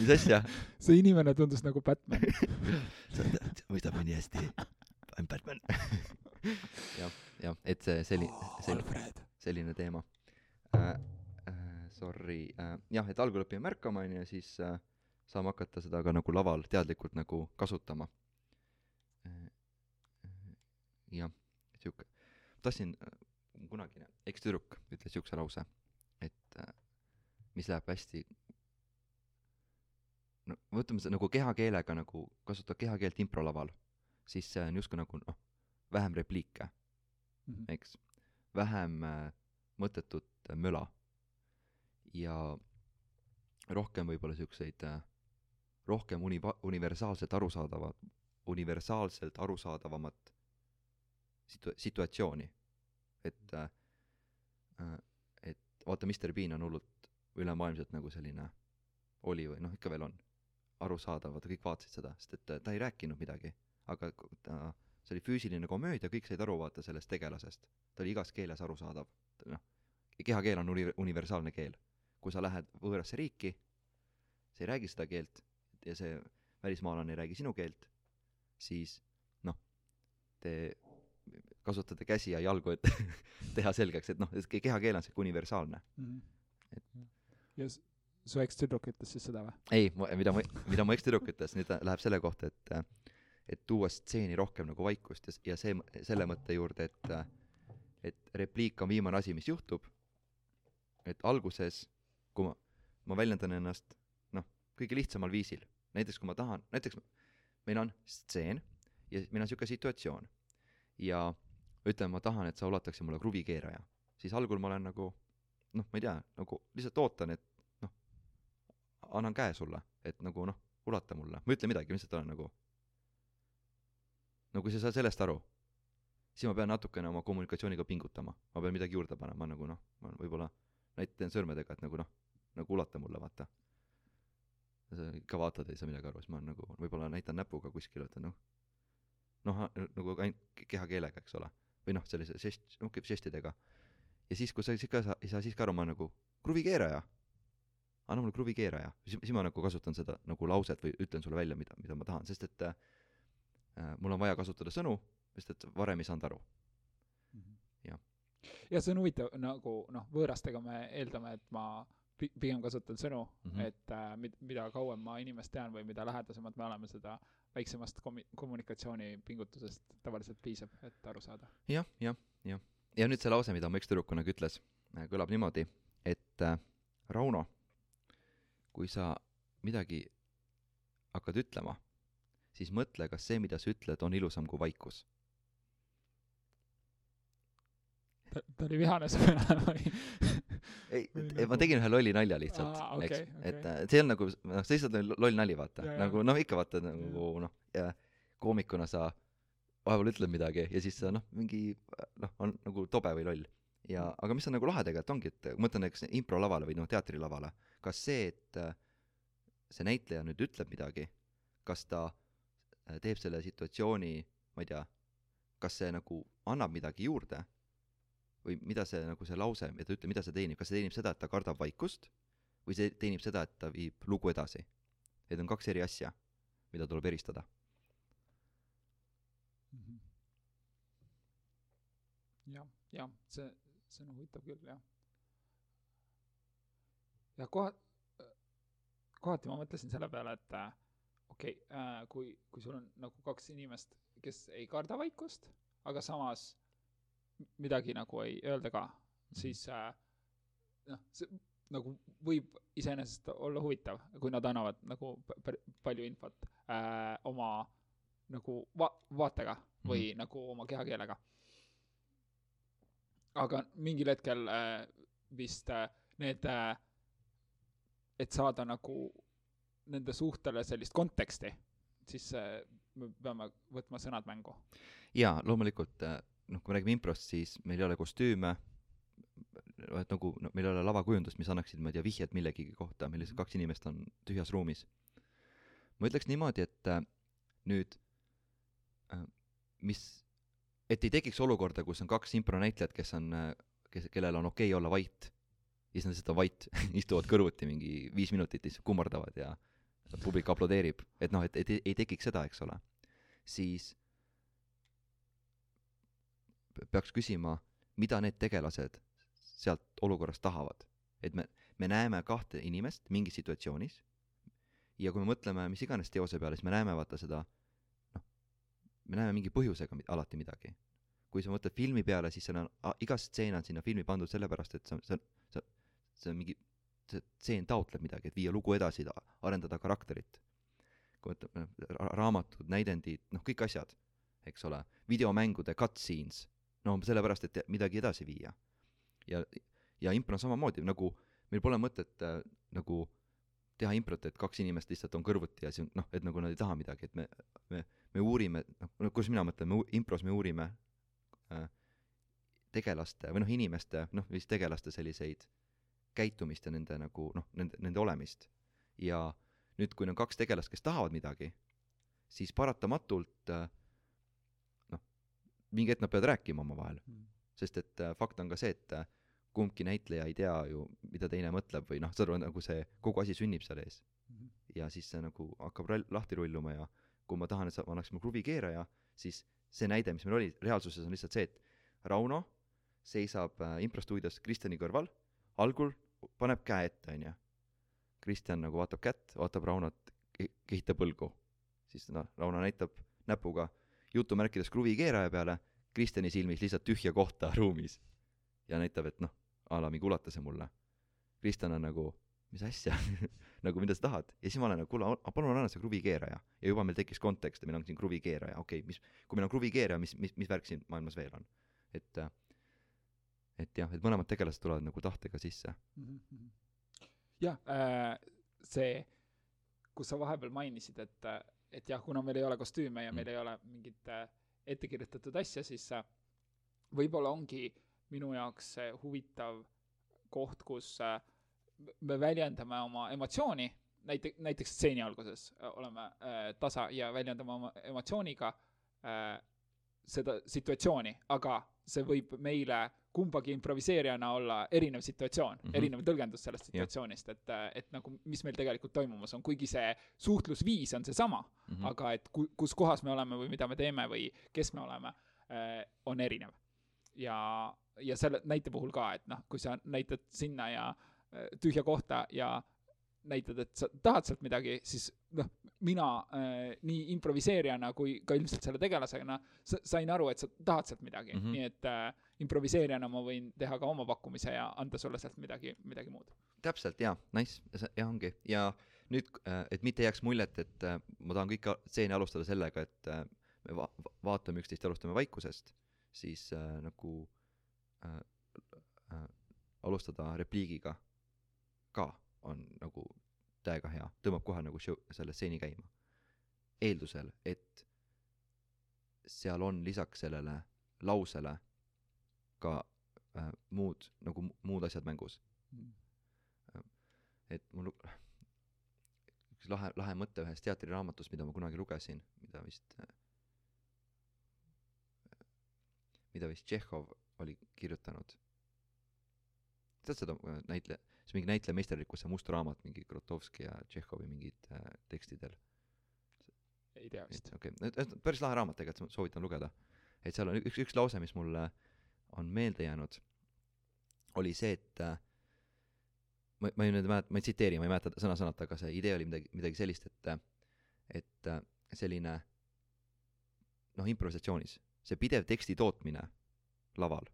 mis asja? see inimene tundus nagu Batman. mõistad mind nii hästi. I m Batman. jah, jah, et see selline, selline, Alfred. selline teema äh,. Äh, sorry äh,, jah, et algul õpime märkama, onju, ja siis äh, saame hakata seda ka nagu laval teadlikult nagu kasutama äh,. Äh, jah, sihuke, tahtsin äh,, kunagine ekstüdruk ütles siukse lause, mis läheb hästi no võtame seda nagu kehakeelega nagu kasutada kehakeelt improlaval, siis see on justkui nagu noh, vähem repliike, Mhm. eks, vähem äh, mõttetut äh, möla ja rohkem võib-olla siukseid äh,, rohkem univa-, universaalselt arusaadavat, universaalselt arusaadavamat situ-, situatsiooni. et äh,, äh, et vaata, Mr Bean on hullult ülemaailmselt nagu selline oli või noh, ikka veel on arusaadav, vaata kõik vaatasid seda, sest et äh, ta ei rääkinud midagi, aga ta, see oli füüsiline komöödia, kõik said aru vaata sellest tegelasest. ta oli igas keeles arusaadav, noh, kehakeel on uni-, universaalne keel. kui sa lähed võõrasse riiki, sa ei räägi seda keelt ja see välismaalane ei räägi sinu keelt, siis noh, te kasutate käsi ja jalgu, et teha selgeks, et noh, et ke- kehakeel on siuke universaalne. Et- Mhm. Ja su ekstüdruk ütles siis seda või? ei, mida ma, mida mu ekstüdruk ütles, nüüd läheb selle kohta, et et tuua stseeni rohkem nagu vaikust ja, ja see, selle mõtte juurde, et et repliik on viimane asi, mis juhtub, et alguses, kui ma, ma väljendan ennast noh, kõige lihtsamal viisil, näiteks kui ma tahan, näiteks meil on stseen ja meil on niisugune situatsioon. Ja ütleme, ma tahan, et sa ulataksid mulle kruvikeeraja, siis algul ma olen nagu noh, ma ei tea, nagu lihtsalt ootan, et noh, annan käe sulle, et nagu noh, ulata mulle, ma ei ütle midagi, ma lihtsalt olen nagu no kui sa ei saa sellest aru, siis ma pean natukene oma kommunikatsiooniga pingutama, ma pean midagi juurde panema, nagu noh, ma võib-olla näitan sõrmedega, et nagu noh, nagu ulata mulle, vaata. sa ikka vaatad ei saa midagi aru, siis ma nagu võib-olla näitan näpuga kuskile, et noh, noh, nagu ainult kehakeelega, eks ole. või noh, sellise žest-, noh, žestidega. Ja siis, kui sa siis ka ei saa, ei saa siis ka aru, ma nagu kruvikeeraja, anna mulle kruvikeeraja, siis, siis ma nagu kasutan seda nagu lauset või ütlen sulle välja, mida, mida ma tahan, sest et äh, äh, mul on vaja kasutada sõnu, sest et varem ei saanud aru. Jah. ja see on huvitav, nagu noh, võõrastega me eeldame, et ma pi- pigem kasutan sõnu mm. -hmm. et äh, mid-, mida kauem ma inimest tean või mida lähedasemad me oleme, seda väiksemast kommi-, kommunikatsioonipingutusest tavaliselt piisab, et aru saada. jah, jah, jah. Ja nüüd see lause, mida mu ekstüdruk kunagi ütles, kõlab niimoodi, et äh, Rauno, kui sa midagi hakkad ütlema, siis mõtle, kas see, mida sa ütled, on ilusam kui vaikus. ta, oli vihane su peale või? ei ei ma nagu- tegin ühe lolli nalja lihtsalt Aa,, eks. okei,, et äh, see on nagu, noh, see lihtsalt on loll nali, vaata. Nagu noh, ikka vaata nagu noh, koomikuna sa vahepeal ütled midagi ja siis sa noh, mingi noh, on nagu tobe või loll. ja, aga mis on nagu lahe tegelikult ongi, et ma mõtlen näiteks improlavale või noh, teatrilavale, kas see, et äh, see näitleja nüüd ütleb midagi, kas ta äh, teeb selle situatsiooni, ma ei tea, kas see nagu annab midagi juurde või mida see nagu see lause, et ta ütleb, mida see teenib, kas see teenib seda, et ta kardab vaikust või see teenib seda, et ta viib lugu edasi. Need on kaks eri asja, mida tuleb eristada. Jah, jah, see, see on huvitav küll, jah. ja koha-, kohati ma mõtlesin selle peale, et okei okay, äh,, kui, kui sul on nagu kaks inimest, kes ei karda vaikust, aga samas midagi nagu ei öelda ka -hmm. siis äh, noh, see nagu võib iseenesest olla huvitav, kui nad annavad nagu palju infot äh, oma nagu va-, vaatega või mm -hmm. nagu oma kehakeelega. Aga mingil hetkel äh, vist äh, need äh, et saada nagu nende suhtele sellist konteksti, siis me peame võtma sõnad mängu. jaa, loomulikult, noh, kui me räägime improst, siis meil ei ole kostüüme, et nagu no, meil ei ole lavakujundust, mis annaksid, ma ei tea, vihjet millegagi kohta, meil lihtsalt kaks inimest on tühjas ruumis. ma ütleks niimoodi, et nüüd mis, et ei tekiks olukorda, kus on kaks impronäitlejat, kes on, kes, kellel on okei okay olla vait. Ja siis nad lihtsalt on vait istuvad kõrvuti mingi viis minutit, lihtsalt kummardavad ja publik aplodeerib, et noh, et, et ei, tekiks seda, eks ole, siis peaks küsima, mida need tegelased sealt olukorrast tahavad. et me, me näeme kahte inimest mingis situatsioonis. Ja kui me mõtleme mis iganes teose peale, siis me näeme vaata seda, me näeme mingi põhjusega alati midagi. kui sa mõtled filmi peale, siis seal on, iga stseen on sinna filmi pandud sellepärast, et see on, see on, see, see on mingi, see stseen taotleb midagi, et viia lugu edasi, arendada karakterit. kui võtame raamatud, näidendid, noh, kõik asjad, eks ole, videomängude cutscenes, no sellepärast, et midagi edasi viia. ja, ja impro on samamoodi, nagu meil pole mõtet äh, nagu teha improt, et kaks inimest lihtsalt on kõrvuti ja siis noh, et nagu nad ei taha midagi, et me, me, me uurime, noh, kuidas mina mõtlen, me impros me uurime äh, tegelaste või noh, inimeste, noh, vist tegelaste selliseid käitumist ja nende nagu noh, nende, nende olemist. ja nüüd, kui on kaks tegelast, kes tahavad midagi, siis paratamatult äh, noh, mingi hetk nad peavad rääkima omavahel mm.. sest et äh, fakt on ka see, et äh, kumbki näitleja ei tea ju, mida teine mõtleb või noh, saad aru, nagu see kogu asi sünnib seal ees mm. -hmm. ja siis see nagu hakkab lahti rulluma ja kui ma tahan, et sa annaks mulle kruvikeeraja, siis see näide, mis meil oli, reaalsuses on lihtsalt see, et Rauno seisab äh, improstuudios Kristjani kõrval algul paneb käe ette, onju. Kristjan nagu vaatab kätt, vaatab Raunot, kehitab õlgu. siis noh, Rauno näitab näpuga jutumärkides kruvikeeraja peale, Kristjani silmis lihtsalt tühja kohta ruumis. ja näitab, et noh, a la mingi ulata see mulle. Kristjan on nagu, mis asja nagu mida sa tahad? ja siis ma olen nagu, kuule, palun anna see kruvikeeraja. ja juba meil tekkis kontekst ja meil on siin kruvikeeraja, okei okay,, mis, kui meil on kruvikeeraja, mis, mis, mis värk siin maailmas veel on? et äh, et jah, et mõlemad tegelased tulevad nagu tahtega sisse mm. -hmm. jah äh,, see, kus sa vahepeal mainisid, et, et jah, kuna meil ei ole kostüüme ja mm. meil ei ole mingit äh, ettekirjutatud asja, siis äh, võib-olla ongi minu jaoks see huvitav koht, kus äh, me väljendame oma emotsiooni, näite-, näiteks stseeni alguses oleme äh, tasa ja väljendame oma emotsiooniga äh, seda situatsiooni, aga see võib meile kumbagi improviseerijana olla erinev situatsioon mm, -hmm. erinev tõlgendus sellest situatsioonist, et, et nagu, mis meil tegelikult toimumas on, kuigi see suhtlusviis on seesama mm, -hmm. aga et ku-, kus kohas me oleme või mida me teeme või kes me oleme on erinev. ja, ja selle näite puhul ka, et noh, kui sa näitad sinna ja äh, tühja kohta ja näitad, et sa tahad sealt midagi, siis noh, mina äh, nii improviseerijana kui ka ilmselt selle tegelasena sain aru, et sa tahad sealt midagi mm, -hmm. nii et äh, improviseerijana ma võin teha ka oma pakkumise ja anda sulle sealt midagi, midagi muud. täpselt, jaa, nice, jah ongi, ja nüüd, äh, et mitte jääks muljet, et äh, ma tahan kõiki stseeni alustada sellega, et äh, me va-, vaatame üksteist ja alustame vaikusest, siis äh, nagu äh, äh, alustada repliigiga ka on nagu täiega hea, tõmbab kohe nagu show, selle stseeni käima. eeldusel, et seal on lisaks sellele lausele ka äh, muud, nagu muud asjad mängus mm.. et mul üks lahe, lahe mõte ühest teatriraamatust, mida ma kunagi lugesin, mida vist äh,, mida vist Tšehhov oli kirjutanud. tead seda äh, näitleja, see mingi näitleja meisterlikkus, see must raamat, mingi Grotovski ja Tšehhovi mingid äh, tekstidel. ei tea vist. okei okay., päris lahe raamat tegelikult, soovitan lugeda. et seal on üks, üks lause, mis mulle on meelde jäänud, oli see, et äh, ma, ma ei nüüd mäleta, ma ei tsiteeri, ma ei mäleta sõna-sõnalt, aga see idee oli midagi, midagi sellist, et et äh, selline noh, improvisatsioonis, see pidev teksti tootmine laval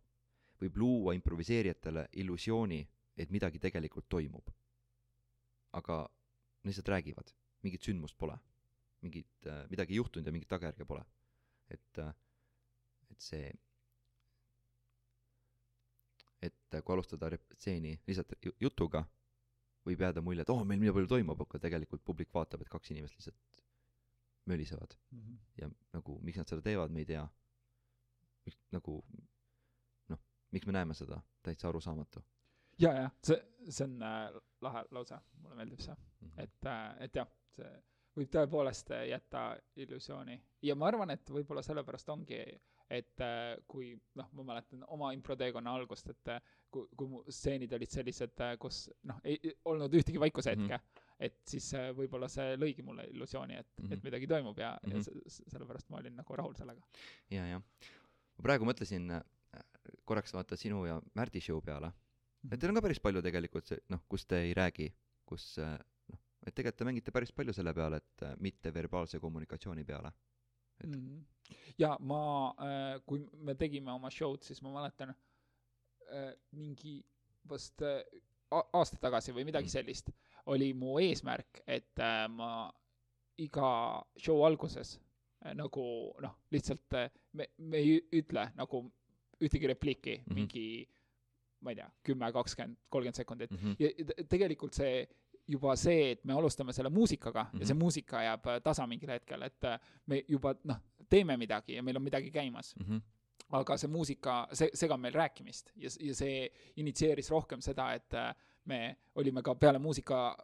võib luua improviseerijatele illusiooni, et midagi tegelikult toimub. aga nad lihtsalt räägivad, mingit sündmust pole, mingit äh,, midagi ei juhtunud ja mingit tagajärge pole. et äh,, et see, et äh, kui alustada stseeni lihtsalt ju- jutuga, võib jääda mulje, et oo oh,, meil nii palju toimub, aga tegelikult publik vaatab, et kaks inimest lihtsalt mölisevad ja nagu miks nad seda teevad, me ei tea. nagu noh, miks me näeme seda, täitsa arusaamatu ja, ja see, see on äh, lahe lause, mulle meeldib see, mm. -hmm. et äh,, et jah, see võib tõepoolest äh, jätta illusiooni ja ma arvan, et võib-olla sellepärast ongi, et äh, kui noh, ma mäletan oma improteekonna algust, et kui, kui mu stseenid olid sellised, kus noh, ei olnud ühtegi vaikushetke mm, Mhm. -hmm. et siis võib-olla see lõigi mulle illusiooni, et mm, -hmm. Mhm. et midagi toimub ja mm, -hmm. Mhm. ja se- sellepärast ma olin nagu rahul sellega ja, jah. ma praegu mõtlesin korraks vaata sinu ja Märdi show peale, et teil on ka päris palju tegelikult see noh, kus te ei räägi, kus äh, noh, et tegelikult te mängite päris palju selle peale, et äh, mitteverbaalse kommunikatsiooni peale. et-. -hmm. ja ma äh,, kui me tegime oma show'd, siis ma mäletan mingi vast aasta tagasi või midagi Mm. sellist, oli mu eesmärk, et ma iga show alguses nagu noh, lihtsalt me, me ei ütle nagu ühtegi repliiki mm, Mhm. -hmm. mingi ma ei tea, kümme, kakskümmend, kolmkümmend sekundit. mm. -hmm. ja tegelikult see juba see, et me alustame selle muusikaga mm -hmm. ja see Mhm. muusika jääb äh, tasa mingil hetkel, et äh, me juba noh, teeme midagi ja meil on midagi käimas, Mm -hmm. aga see muusika, see segab meil rääkimist ja, ja see initsieeris rohkem seda, et äh, me olime ka peale muusika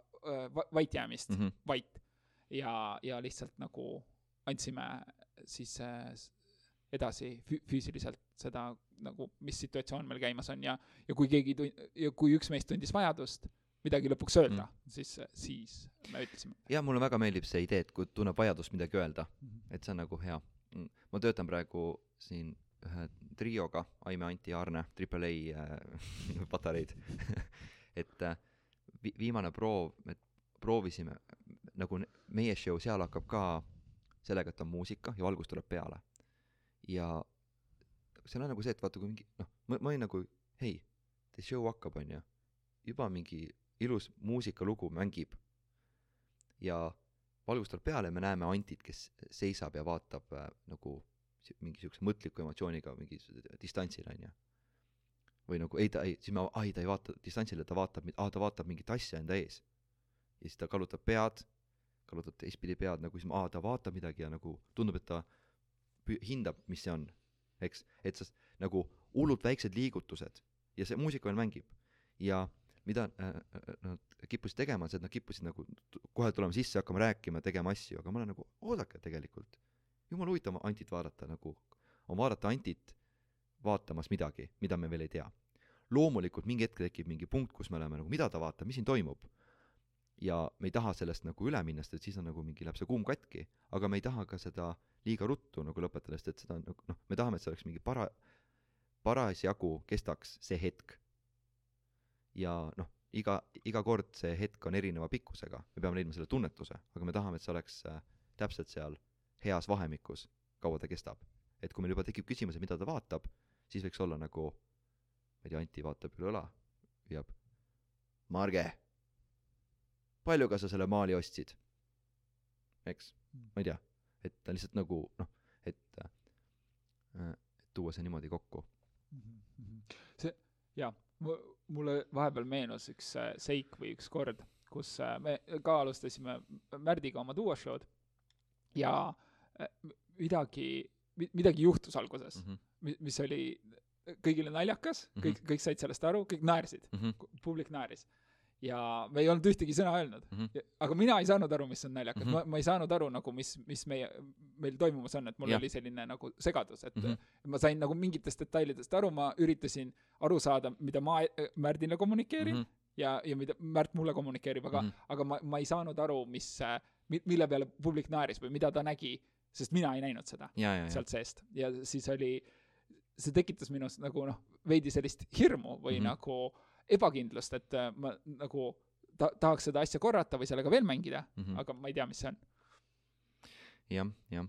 va- vait jäämist mm, Mm -hmm. vait ja, ja lihtsalt nagu andsime siis edasi fü-, füüsiliselt seda nagu, mis situatsioon meil käimas on ja, ja kui keegi tun-, ja kui üks meist tundis vajadust midagi lõpuks öelda mm., siis, siis me ütlesime ja mulle väga meeldib see idee, et kui tunneb vajadust midagi öelda, mm. -hmm. et see on nagu hea. ma töötan praegu siin ühe trioga, Aime, Anti ja Arne, Triple A äh, patareid et äh, vi-, viimane proov, me proovisime nagu meie show seal hakkab ka sellega, et on muusika ja valgus tuleb peale. ja seal on nagu see, et vaata, kui mingi noh, ma, ma olin nagu hei, teie show hakkab, onju, juba mingi ilus muusikalugu mängib ja valgus tuleb peale me näeme Antit, kes seisab ja vaatab äh, nagu mingi siukse mõtliku emotsiooniga mingi distantsil onju. või nagu ei ta ei, siis me, ai ta ei vaata distantsile, ta vaatab, aa ta vaatab mingit asja enda ees. ja siis ta kallutab pead, kallutab teistpidi pead nagu siis, aa ta vaatab midagi ja nagu tundub, et ta hindab, mis see on, eks, et sa nagu hullult väiksed liigutused ja see muusika veel mängib ja mida äh, äh, nad kippusid tegema, on see, et nad kippusid nagu kohe tulema sisse, hakkama rääkima, tegema asju, aga ma olen nagu, oodake tegelikult. jumala huvitav Antit vaadata nagu, on vaadata Antit vaatamas midagi, mida me veel ei tea. loomulikult mingi hetk tekib mingi punkt, kus me oleme nagu, mida ta vaatab, mis siin toimub. ja me ei taha sellest nagu üle minna, sest et siis on nagu mingi, läheb see kuum katki, aga me ei taha ka seda liiga ruttu nagu lõpetada, sest et seda on nagu noh, me tahame, et see oleks mingi para-, parasjagu kestaks see hetk ja noh, iga, iga kord see hetk on erineva pikkusega, me peame leidma selle tunnetuse, aga me tahame, et see oleks äh, täpselt seal heas vahemikus, kaua ta kestab. et kui meil juba tekib küsimus, et mida ta vaatab, siis võiks olla nagu, ma ei tea, Anti vaatab üle õla, hüüab, Marge, paljuga sa selle maali ostsid? eks, ma ei tea, et ta lihtsalt nagu noh, et äh, tuua see niimoodi kokku. see, jaa, mulle vahepeal meenus üks äh, seik või üks kord, kus äh, me ka alustasime Märdiga oma duoshow'd ja äh, midagi, midagi juhtus alguses mm, Mhm, -hmm. mis oli kõigile naljakas, Mhm. kõik, kõik said sellest aru, kõik naersid, mhm, publik naeris. Ja me ei olnud ühtegi sõna öelnud, mhm, aga mina ei saanud aru, mis on naljakas mm. -hmm. ma, ma ei saanud aru nagu, mis, mis meie, meil toimumas on, et mul ja. oli selline nagu segadus, et mm -hmm. ma sain nagu mingitest detailidest aru, ma üritasin aru saada, mida ma äh, Märdile kommunikeerin mm -hmm. ja, ja mida Märt mulle kommunikeerib, aga mm, -hmm. aga ma, ma ei saanud aru, mis, mille peale publik naeris või mida ta nägi, sest mina ei näinud seda ja, ja, sealt seest ja siis oli see tekitas minus nagu noh, veidi sellist hirmu või mm -hmm. nagu ebakindlust, et äh, ma nagu ta-, tahaks seda asja korrata või sellega veel mängida mm. -hmm. aga ma ei tea, mis see on. jah, jah.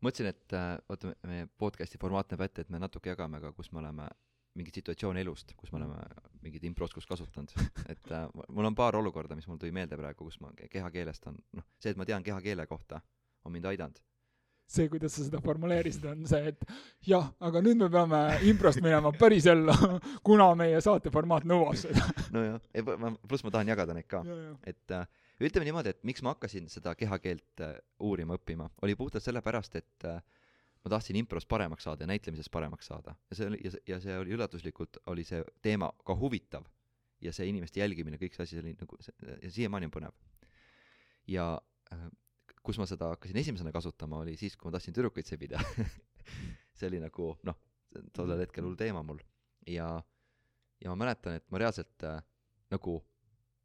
mõtlesin, et äh, vaata, meie podcast'i formaat näeb ette, et me natuke jagame ka, kus me oleme mingit situatsiooni elust, kus me oleme mingit improoskust kasutanud, et äh, mul on paar olukorda, mis mul tuli meelde praegu, kus ma ke- kehakeelest on, noh, see, et ma tean kehakeele kohta, on mind aidanud. see, kuidas sa seda formuleerisid, on see, et jah, aga nüüd me peame improst minema pärisellu, kuna meie saate formaat nõuab seda. nojah, pluss ma tahan jagada neid ka, et äh, ütleme niimoodi, et miks ma hakkasin seda kehakeelt äh, uurima, õppima, oli puhtalt sellepärast, et äh, ma tahtsin impros paremaks saada ja näitlemises paremaks saada. Ja see oli ja see ja see oli üllatuslikult oli see teema ka huvitav ja see inimeste jälgimine kõik see asi oli nagu see ja siiamaani on põnev. Ja äh, kus ma seda hakkasin esimesena kasutama oli siis kui ma tahtsin tüdrukuid sebida. See oli nagu noh tollel hetkel hull teema mul. Ja ja ma mäletan et ma reaalselt äh, nagu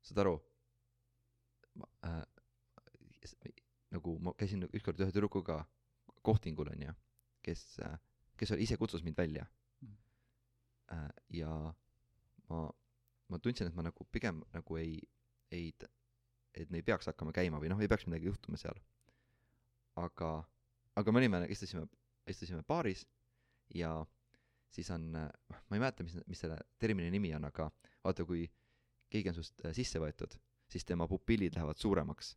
saad aru ma, äh, nagu ma käisin ükskord ühe tüdrukuga kohtingul onju kes äh, kes oli ise kutsus mind välja. Mhm. äh, ja ma ma tundsin et ma nagu pigem nagu ei ei et me ei peaks hakkama käima või noh ei peaks midagi juhtuma seal aga aga me olime istusime istusime baaris ja siis on äh, ma ei mäleta mis mis selle termini nimi on aga vaata kui keegi on sinust äh, sisse võetud siis tema pupillid lähevad suuremaks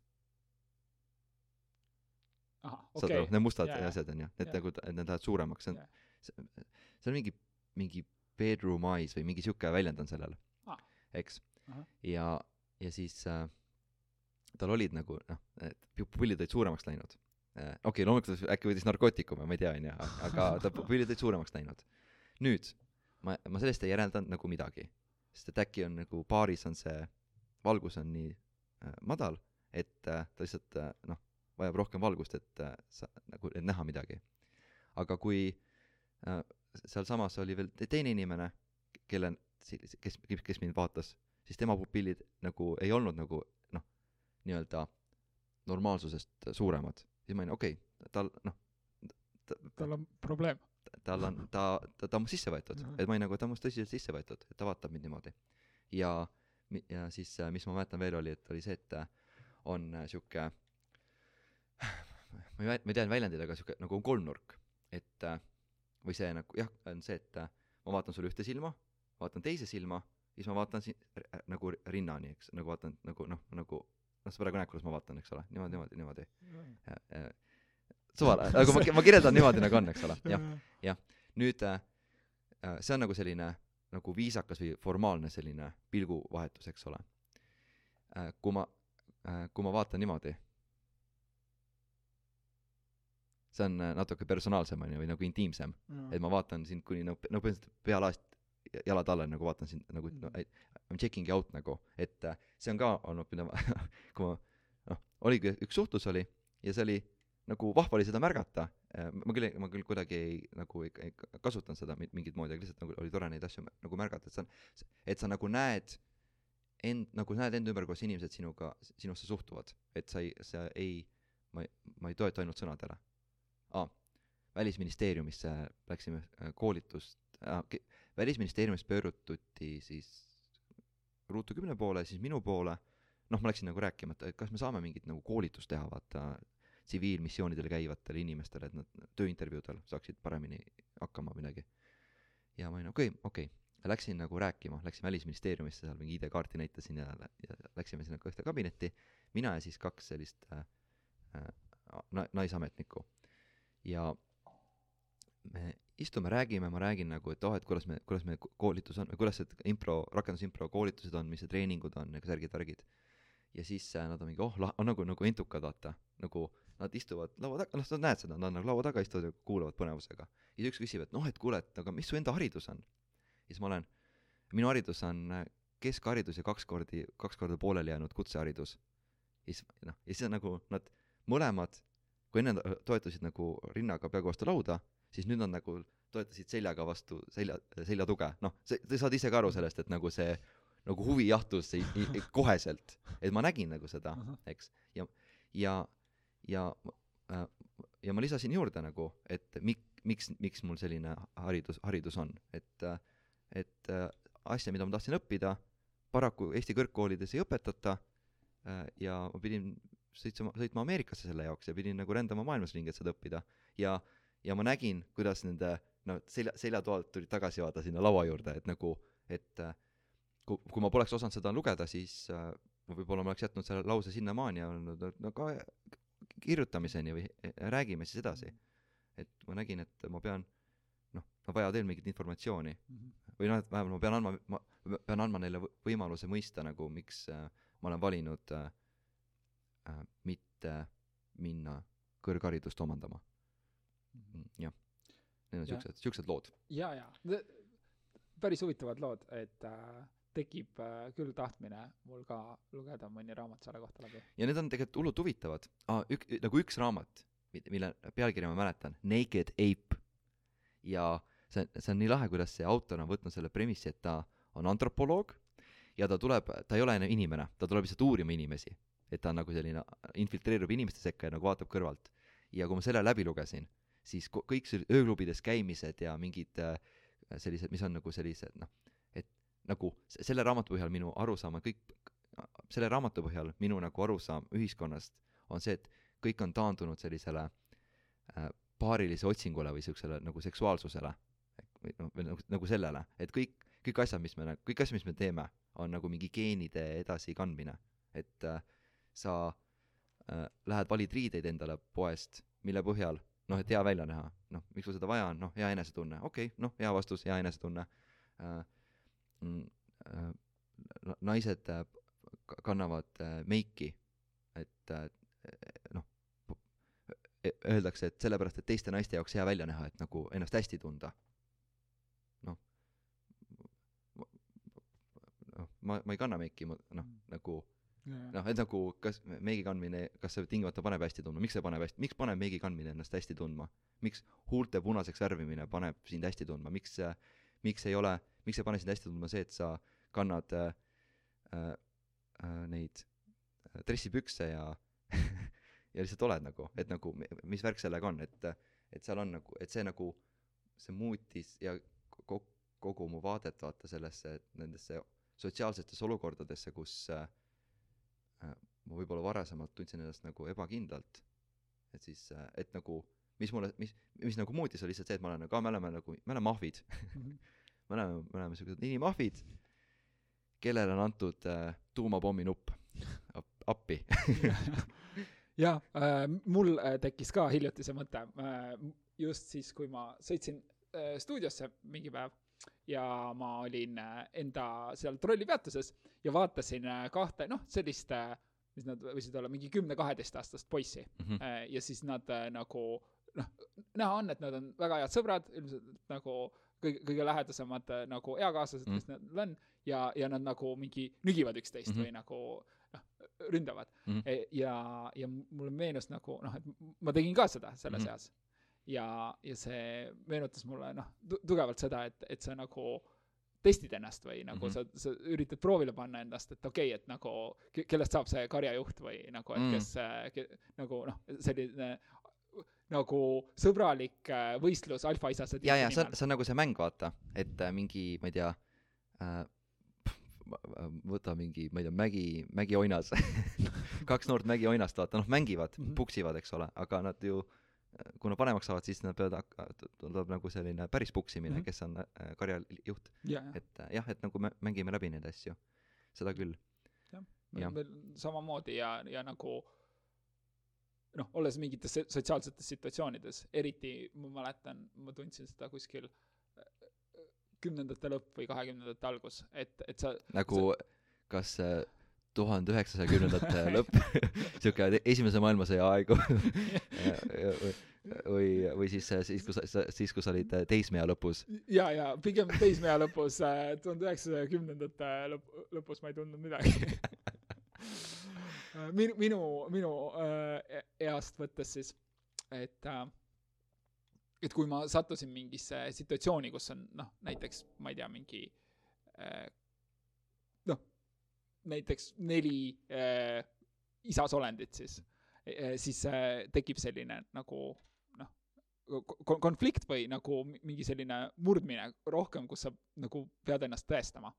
ahah, saad aru, need mustad jaa. asjad onju, need Jaa. nagu, et need lähevad suuremaks, see on Jaa., see see on mingi, mingi bedroom eyes või mingi siuke väljend on sellel Ah., eks Ahah.. ja, ja siis äh, tal olid nagu noh, need pupillid olid suuremaks läinud äh,. okei okay,, loomulikult äkki võttis narkootikume, ma ei tea onju, aga ta pupillid olid suuremaks läinud. nüüd ma, ma sellest ei järeldanud nagu midagi, sest et äkki on nagu baaris on see valgus on nii äh, madal, et äh, ta lihtsalt äh, noh, vajab rohkem valgust, et äh, sa nagu, et näha midagi. aga kui äh, sealsamas oli veel te- teine inimene, kelle, kes, kes mind vaatas, siis tema pupillid nagu ei olnud nagu nii-öelda normaalsusest suuremad. siis ma olin okei okay,, tal noh, tal on probleem. tal on, ta, ta, ta on sisse võetud Mhm., et ma olin nagu, ta on must tõsiselt sisse võetud, et ta vaatab mind niimoodi. ja, ja siis, mis ma mäletan veel, oli, et oli see, et on sihuke, ma ei ma ei tea väljendit, aga sihuke nagu on kolmnurk, et või see nagu jah, on see, et ma vaatan sulle ühte silma, vaatan teise silma, siis ma vaatan siin nagu rinnani, eks, nagu vaatan nagu noh, nagu noh, sa praegu näed, kuidas ma vaatan, eks ole, niimoodi, niimoodi, niimoodi. suva, nagu ma, ma kirjeldan niimoodi, nagu on, eks ole, jah. nüüd äh, äh, see on nagu selline nagu viisakas või formaalne selline pilguvahetus, eks ole. Äh,. kui ma kui ma vaatan niimoodi, see on natuke personaalsem onju või nagu intiimsem, et ma vaatan sind kuni no, no põhimõtteliselt pealaest jalad alla nagu vaatan sind nagu no, I m checking out nagu, et äh, see on ka olnud, ma, kui ma noh, oligi üks suhtlus oli ja see oli nagu vahva oli seda märgata, ma küll, ma küll kuidagi ei nagu ei, ei kasutanud seda mi- mingit moodi, aga lihtsalt nagu oli tore neid asju nagu märgata, et sa, et sa nagu näed end, nagu näed enda ümber, kuidas inimesed sinuga, sinusse suhtuvad, et sa ei, sa ei, ma ei, ma ei toetu ainult sõnadele ah,. välisministeeriumisse läksime äh, koolitust ah,, välisministeeriumist pöörduti siis Ruutu kümne poole, siis minu poole, noh, ma läksin nagu rääkima, et kas me saame mingit nagu koolitust teha, vaata, tsiviilmissioonidel käivatele inimestele, et nad tööintervjuudel saaksid paremini hakkama midagi. ja ma olin okei okay,, okei okay., läksin nagu rääkima, läksin välisministeeriumisse, seal mingi ID-kaarti näitasin ja, ja läksime sinna ühte kabinetti, mina ja siis kaks sellist äh, äh, na-, naisametnikku. ja me istume, räägime, ma räägin nagu, et oh, et kuidas me, kuidas me ko- koolitus on, kuidas see impro, rakendusimpro koolitused on, mis need treeningud on ja särgid-värgid. ja siis äh, nad on mingi, oh, on nagu, nagu entukad, vaata, nagu nad istuvad laua taga, noh, sa näed seda, nad nagu laua taga istuvad ja kuulavad põnevusega. ja siis üks küsib, et noh, et kuule, et aga mis su enda haridus on? ja siis ma olen, minu haridus on äh, keskharidus ja kaks kordi, kaks korda pooleli jäänud kutseharidus. ja siis noh, ja siis on nagu nad mõlemad, kui enne to- toetasid nagu rinnaga peaaegu vastu lauda, siis nüüd nad nagu toetasid seljaga vastu selja, seljatuge, noh, sa, sa saad ise ka aru sellest, et nagu see nagu huvi jahtus ei, koheselt, et ma nägin nagu seda, eks, ja, ja, ja äh, ja ma lisasin juurde nagu, et mik-, miks, miks mul selline haridus, haridus on, et, et äh, asja, mida ma tahtsin õppida, paraku Eesti kõrgkoolides ei õpetata äh, ja ma pidin sõitsema, sõitma Ameerikasse selle jaoks ja pidin nagu rändama maailmas ringi, et seda õppida. ja, ja ma nägin, kuidas nende no selja, seljatoalt tulid tagasi vaata sinna laua juurde, et nagu, et äh, kui, kui ma poleks osanud seda lugeda, siis äh, ma võib-olla ma oleks jätnud selle lause sinnamaani ja öelnud, et no ka kirjutamiseni või räägime siis edasi. et ma nägin, et ma pean noh, ma vajan veel mingit informatsiooni või noh, et vähemalt ma pean andma, ma pean andma neile võ- võimaluse mõista nagu, miks äh, ma olen valinud äh, äh, mitte minna kõrgharidust omandama. jah, need on siuksed, siuksed lood. ja, ja päris huvitavad lood, et äh, tekib äh, küll tahtmine mul ka lugeda mõni raamat selle kohta läbi. ja need on tegelikult hullult huvitavad ah,. Ük, nagu üks raamat, mille pealkirja ma mäletan, Naked Ape. ja see, see on nii lahe, kuidas see autor on võtnud selle premissi, et ta on antropoloog ja ta tuleb, ta ei ole enam inimene, ta tuleb lihtsalt uurima inimesi. et ta on nagu selline, infiltreerub inimeste sekka ja nagu vaatab kõrvalt. ja kui ma selle läbi lugesin, siis kõik sellised ööklubides käimised ja mingid äh, sellised, mis on nagu sellised noh, et nagu se- selle raamatu põhjal minu arusaam on kõik, selle raamatu põhjal minu nagu arusaam ühiskonnast on see, et kõik on taandunud sellisele äh, paarilise otsingule või siuksele nagu seksuaalsusele. Või noh, või nagu, nagu sellele, et kõik, kõik asjad, mis me, kõik asjad, mis me teeme, on nagu mingi geenide edasikandmine, et äh, sa äh, lähed valid riideid endale poest, mille põhjal noh, et hea välja näha, noh, miks sul seda vaja on, noh, hea enesetunne, okei okay,, noh, hea vastus, hea enesetunne äh,. Mm, äh, na- naised äh, kannavad äh, meiki, et äh, noh, öeldakse, et sellepärast, et teiste naiste jaoks hea välja näha, et nagu ennast hästi tunda. noh, noh, ma, ma ei kanna meiki, ma noh, nagu noh, et nagu kas meigi kandmine, kas see tingimata paneb hästi tundma, miks see paneb hästi, miks paneb meigi kandmine ennast hästi tundma? miks huulte punaseks värvimine paneb sind hästi tundma, miks miks ei ole, miks ei pane sind hästi tundma see, et sa kannad äh, äh, neid äh, dressipükse ja ja lihtsalt oled nagu, et nagu mi- mis värk sellega on, et et seal on nagu, et see nagu, see muutis ja ko- kogu mu vaadet vaata sellesse, nendesse sotsiaalsetesse olukordadesse, kus äh, ma võib-olla varasemalt tundsin ennast nagu ebakindlalt, et siis äh,, et nagu mis mulle, mis, mis nagu muutis, oli lihtsalt see, et ma olen nagu, me oleme nagu, me oleme ahvid. me oleme, me oleme siuksed inimahvid, kellele on antud äh, tuumapommi nupp Ap- appi. jah äh,, mul äh, tekkis ka hiljuti see mõte äh,, just siis, kui ma sõitsin äh, stuudiosse mingi päev ja ma olin äh, enda seal trollipeatuses ja vaatasin äh, kahte, noh, sellist äh, mis nad võisid olla, mingi kümne-kaheteistaastast poissi Mhm. äh, ja siis nad nagu noh, näha on, et nad on väga head sõbrad, ilmselt nagu kõige, kõige lähedasemad äh, nagu eakaaslased mm, Mhm. -hmm. kes neil on ja, ja nad nagu mingi nügivad üksteist mm Mhm. -hmm. või nagu noh, ründavad mm. Mhm. -hmm. ja, ja mulle meenus nagu noh, et ma tegin ka seda selles mm Mhm. -hmm. eas. ja, ja see meenutas mulle noh, tugevalt seda, et, et sa nagu testid ennast või nagu mm. -hmm. sa, sa üritad proovile panna ennast, et okei okay,, et nagu ke- kellest saab see karjajuht või nagu, et Mm. kes äh, ke,, nagu noh, selline nagu sõbralik äh, võistlus alfaisase ja, ja see on, see on nagu see mäng, vaata, et äh, mingi, ma ei tea äh,, võta mingi, ma ei tea, mägi, mägioinas kaks noort mägioinast, vaata, noh, mängivad mm. -hmm. puksivad, eks ole, aga nad ju kui nad paremaks saavad, siis nad peavad tuleb nagu selline päris puksimine mm. -hmm. kes on äh, karjajuht, ja, et äh, jah, et nagu me mängime läbi neid asju, seda küll. jah. meil samamoodi ja, ja nagu noh, olles mingites se- sotsiaalsetes situatsioonides, eriti ma mäletan, ma tundsin seda kuskil äh, kümnendate lõpp või kahekümnendate algus, et, et sa nagu kas tuhande üheksasaja kümnendate lõpp, siuke esimese maailmasõja aegu või, või siis, siis kui sa, siis kui sa olid teismea lõpus. ja, ja pigem teismeea lõpus, tuhande üheksasaja kümnendate lõp-, lõpus ma ei tundnud midagi. minu, minu, minu äh, east võttes siis, et äh, et kui ma sattusin mingisse situatsiooni, kus on noh, näiteks ma ei tea, mingi äh, näiteks neli äh, isasolendit siis, siis äh, tekib selline nagu noh, ko- konflikt või nagu mi- mingi selline murdmine rohkem, kus sa nagu pead ennast tõestama.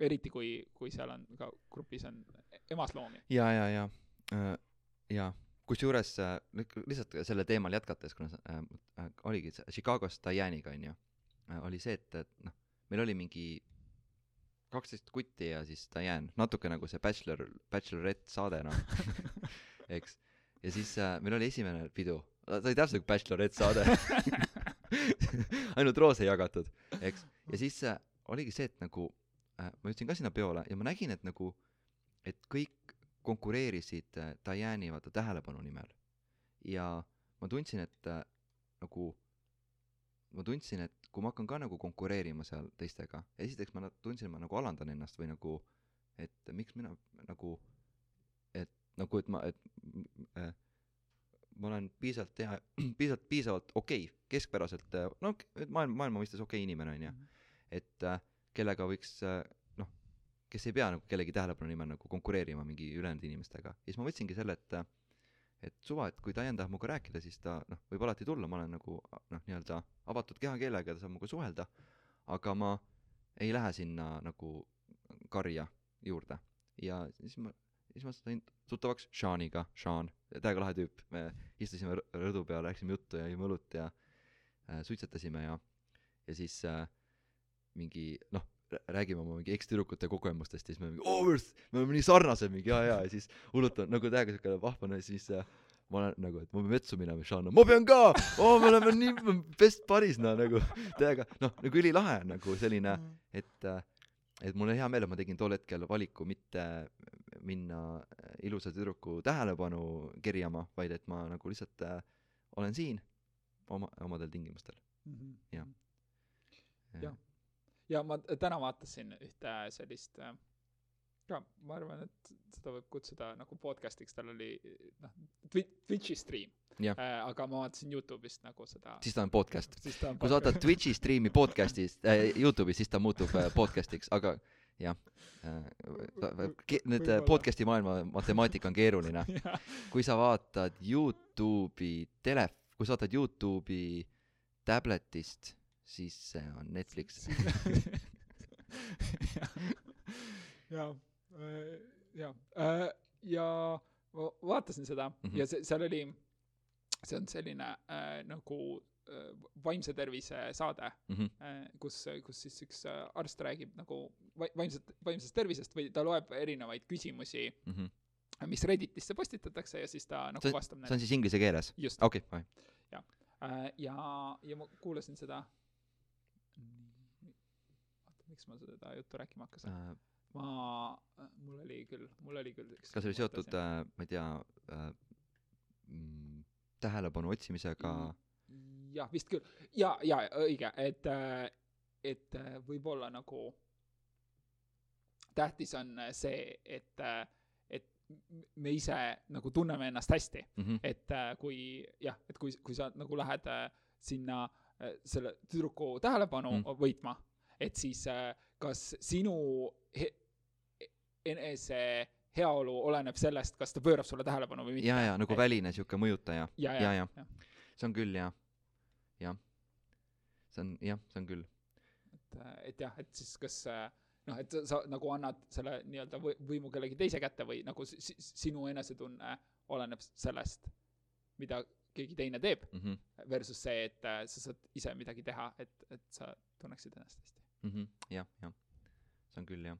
eriti kui, kui seal on ka grupis on emasloomi. ja, ja, ja äh,, ja kusjuures äh, lihtsalt selle teemal jätkates, kuna äh, äh, oligi Chicagos Diane'iga onju äh,, oli see, et, et noh, meil oli mingi kaksteist kutti ja siis Diane, natuke nagu see Bachelor, Bachelorette saade noh, eks. ja siis äh, meil oli esimene pidu, ta oli täpselt nagu Bachelorette saade ainult roose jagatud, eks. ja siis äh, oligi see, et nagu äh, ma jõudsin ka sinna peole ja ma nägin, et nagu, et kõik konkureerisid äh, Diane'i vaata tähelepanu nimel. ja ma tundsin, et äh, nagu, ma tundsin, et kui ma hakkan ka nagu konkureerima seal teistega, esiteks ma tundsin, et ma nagu alandan ennast või nagu, et miks mina nagu, et nagu, et ma, et äh, ma olen piisavalt hea, piisavalt, piisavalt okei okay,, keskpäraselt, no et maailma, maailma mõistes okei okay inimene onju, et äh, kellega võiks äh, noh, kes ei pea nagu kellegi tähelepanu nimel nagu konkureerima mingi ülejäänud inimestega. ja siis ma võtsingi selle, et äh, et suva, et kui Diane tahab minuga rääkida, siis ta noh, võib alati tulla, ma olen nagu noh, nii-öelda avatud kehakeelega, ta saab minuga suhelda, aga ma ei lähe sinna nagu karja juurde. ja siis ma, siis ma sain tuttavaks Seaniga, Sean, täiega lahe tüüp, me istusime rõ- rõdu peal, rääkisime juttu ja jõime õlut ja äh, suitsetasime ja, ja siis äh, mingi noh, räägime oma mingi ekstüdrukute kogemustest ja siis me mingi oo me me oleme nii sarnased mingi jaa jaa ja siis hullult on nagu täiega siuke vahvane siis äh, ma olen nagu, et ma pean vetsu minema, Sean, ma pean ka, oo me oleme nii best buddies noh nagu täiega noh nagu ülilahe on nagu selline, et äh, et mul on hea meel, et ma tegin tol hetkel valiku mitte minna ilusa tüdruku tähelepanu kerjama, vaid et ma nagu lihtsalt äh, olen siin oma, omadel tingimustel. Jah. Jah. Ja ma täna vaatasin ühte sellist äh, ka ma arvan, et seda võib kutsuda nagu podcast'iks, tal oli noh, Twitch'i stream. Jah. aga ma vaatasin Youtube'ist nagu seda. siis ta on podcast. kui sa vaatad Twitch'i striimi podcast'ist äh,, Youtube'is, siis ta muutub äh, podcast'iks, aga jah äh,, need äh, podcast'i maailma matemaatika on keeruline. kui sa vaatad Youtube'i tele-, kui sa vaatad Youtube'i tabletist, siis see on Netflix. ja, ja, ja ma vaatasin seda mm. -hmm. ja see, seal oli, see on selline äh, nagu äh, vaimse tervise saade Mhm. äh,, kus, kus siis üks äh, arst räägib nagu vai-, vaimset, vaimsest tervisest või ta loeb erinevaid küsimusi, mis Redditisse postitatakse ja siis ta nagu see vastab see on siis inglise keeles? okei, fine. äh, ja, ja ma kuulasin seda. Miks ma seda juttu rääkima hakkasin? ma, mul oli küll, mul oli küll üks kas see oli seotud, ma ei tea äh,, mm, tähelepanu otsimisega Mm. jah, vist küll. ja, ja õige, et, et äh, võib-olla nagu tähtis on see, et, et me ise nagu tunneme ennast hästi, mm? -hmm. et äh, kui jah, et kui, kui sa nagu lähed äh, sinna äh, selle tüdruku tähelepanu Mm. mm. võitma, et siis äh, kas sinu he- enese heaolu oleneb sellest, kas ta pöörab sulle tähelepanu või mitte. ja, ja nagu väline siuke mõjutaja, ja, ja, ja, ja. ja., see on küll jah, jah. see on jah, see on küll. et, et jah, et siis kas äh, noh, et sa, nagu annad selle nii-öelda või, võimu kellegi teise kätte või nagu si, si, sinu enesetunne oleneb sellest, mida keegi teine teeb, mm. -hmm. versus see, et äh, sa saad ise midagi teha, et, et sa tunneksid ennast hästi. Mm -hmm. jah, jah, see on küll jah.